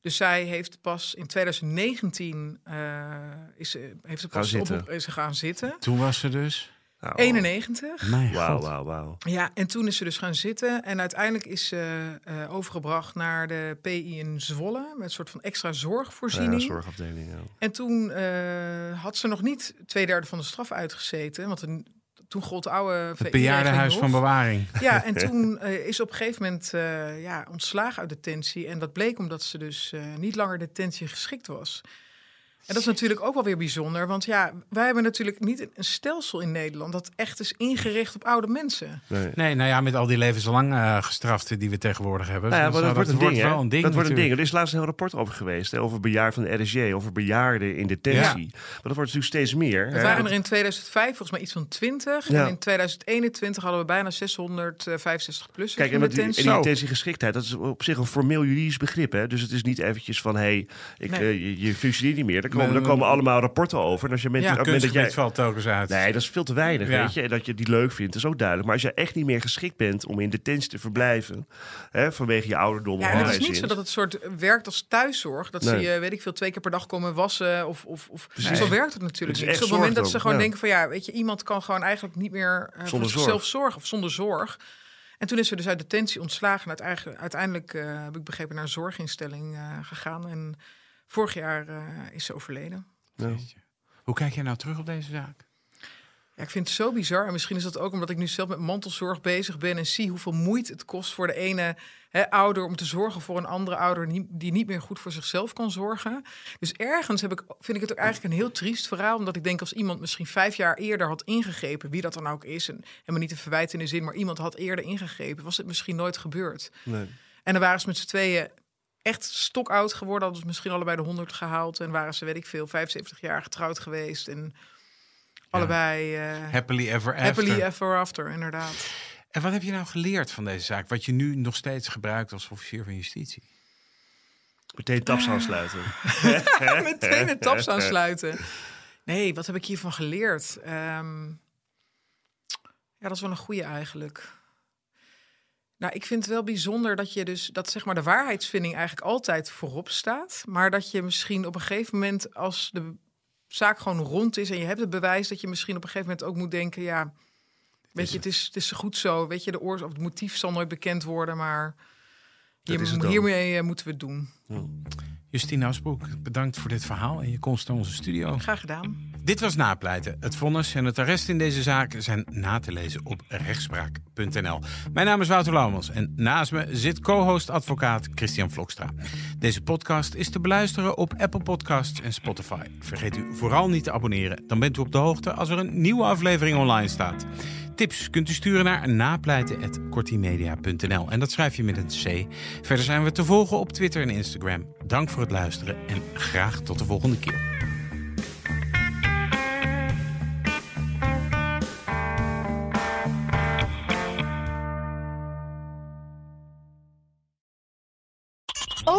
S2: Dus zij heeft pas in 2019 eh, is ze, heeft ze
S4: Gaan
S2: pas op,
S4: zitten.
S2: is ze gaan zitten.
S3: Toen was ze dus.
S4: Nou,
S2: 91.
S3: Mijn
S4: Wauw, wauw, wauw.
S2: Ja, en toen is ze dus gaan zitten. En uiteindelijk is ze eh, overgebracht naar de PI in Zwolle. Met een soort van extra
S4: Ja,
S2: zorgvoorziening.
S4: zorgafdeling. Ja.
S2: En toen eh, had ze nog niet twee derde van de straf uitgezeten. Want een, toen gold de oude
S3: Het bejaardenhuis van bewaring.
S2: Ja, en toen eh, is op een gegeven moment eh, ja, ontslagen uit detentie. En dat bleek omdat ze dus eh, niet langer detentie geschikt was. En dat is natuurlijk ook wel weer bijzonder. Want ja, wij hebben natuurlijk niet een stelsel in Nederland... dat echt is ingericht op oude mensen.
S4: Nee.
S3: Nee, nou ja, met al die levenslang eh gestraften die we tegenwoordig hebben.
S4: Nou ja,
S3: Dus
S4: maar dat, wordt een ding, hè?
S3: wel een ding.
S4: Dat wordt een ding. Er is laatst een heel rapport over geweest. Hè, over bejaard van de RSJ, over bejaarden in detentie. Maar dat wordt natuurlijk steeds meer.
S2: Het waren er in 2005 volgens mij iets van 20.
S4: Ja.
S2: En in 2021 hadden we bijna 665 plus
S4: Kijk, en,
S2: in
S4: met die, en intentiegeschiktheid, dat is op zich een formeel juridisch begrip. Hè? Dus het is niet eventjes van, hé, hey, ik,
S2: Nee.
S4: eh, je, je functioneert niet meer. Er komen,
S3: Maar-
S4: komen allemaal rapporten over. En als je met,
S2: Ja.
S4: op het moment dat jij...
S3: Valt telkens uit.
S4: Nee, dat is veel te weinig,
S3: Ja.
S4: weet je. En dat je die leuk vindt, is ook duidelijk. Maar als je echt niet meer geschikt bent om in detentie te verblijven... Hè, vanwege je ouderdom...
S2: Ja,
S4: of
S2: het is niet zo dat het soort werkt als thuiszorg. Dat
S4: Nee.
S2: ze je, weet ik veel, twee keer per dag komen wassen. Of, of, of. Zo werkt het natuurlijk
S4: Het is
S2: niet. Dus op het moment dat ze gewoon
S4: ja.
S2: denken van ja, weet je, iemand kan gewoon eigenlijk niet meer eh, voor
S4: Zonder
S2: zichzelf
S4: zorg.
S2: zorgen. Of zonder zorg. En toen is ze dus uit detentie ontslagen. En uiteindelijk, uiteindelijk eh, heb ik begrepen naar een zorginstelling eh, gegaan. En vorig jaar eh, is ze overleden.
S4: Ja.
S3: Hoe kijk jij nou terug op deze zaak?
S2: Ja, ik vind het zo bizar. En misschien is dat ook omdat ik nu zelf met mantelzorg bezig ben en zie hoeveel moeite het kost voor de ene hè, ouder om te zorgen voor een andere ouder die, niet meer goed voor zichzelf kan zorgen. Dus ergens heb ik, vind ik het ook eigenlijk een heel triest verhaal. Omdat ik denk als iemand misschien vijf jaar eerder had ingegrepen, wie dat dan ook is, en, me niet te verwijten in de zin, maar iemand had eerder ingegrepen, was het misschien nooit gebeurd.
S4: Nee.
S2: En dan waren ze met z'n tweeën echt stokoud geworden. Hadden ze misschien allebei de 100 gehaald. En waren ze, weet ik veel, 75 jaar getrouwd geweest. En allebei eh,
S3: Happily ever after.
S2: happily ever after, inderdaad.
S3: En wat heb je nou geleerd van deze zaak? Wat je nu nog steeds gebruikt als officier van justitie?
S4: Meteen taps aansluiten.
S2: Meteen met taps aansluiten. Nee, wat heb ik hiervan geleerd? Ehm, ja, dat is wel een goede eigenlijk. Nou, ik vind het wel bijzonder dat je dus dat zeg maar de waarheidsvinding eigenlijk altijd voorop staat, maar dat je misschien op een gegeven moment als de zaak gewoon rond is en je hebt het bewijs dat je misschien op een gegeven moment ook moet denken, ja, weet je, het is het is goed zo, weet je, de oorzaak of het motief zal nooit bekend worden, maar hiermee eh, moeten we het doen.
S3: Justine Asbroek, bedankt voor dit verhaal en je komst naar onze studio.
S2: Graag gedaan.
S3: Dit was Napleiten. Het vonnis en het arrest in deze zaak zijn na te lezen op rechtspraak.nl. Mijn naam is Wouter Laumans en naast me zit co-host advocaat Christian Vlokstra. Deze podcast is te beluisteren op Apple Podcasts en Spotify. Vergeet u vooral niet te abonneren, dan bent u op de hoogte als er een nieuwe aflevering online staat. Tips kunt u sturen naar napleiten.kortimedia.nl en dat schrijf je met een C. Verder zijn we te volgen op Twitter en Dank voor het luisteren en graag tot de volgende keer.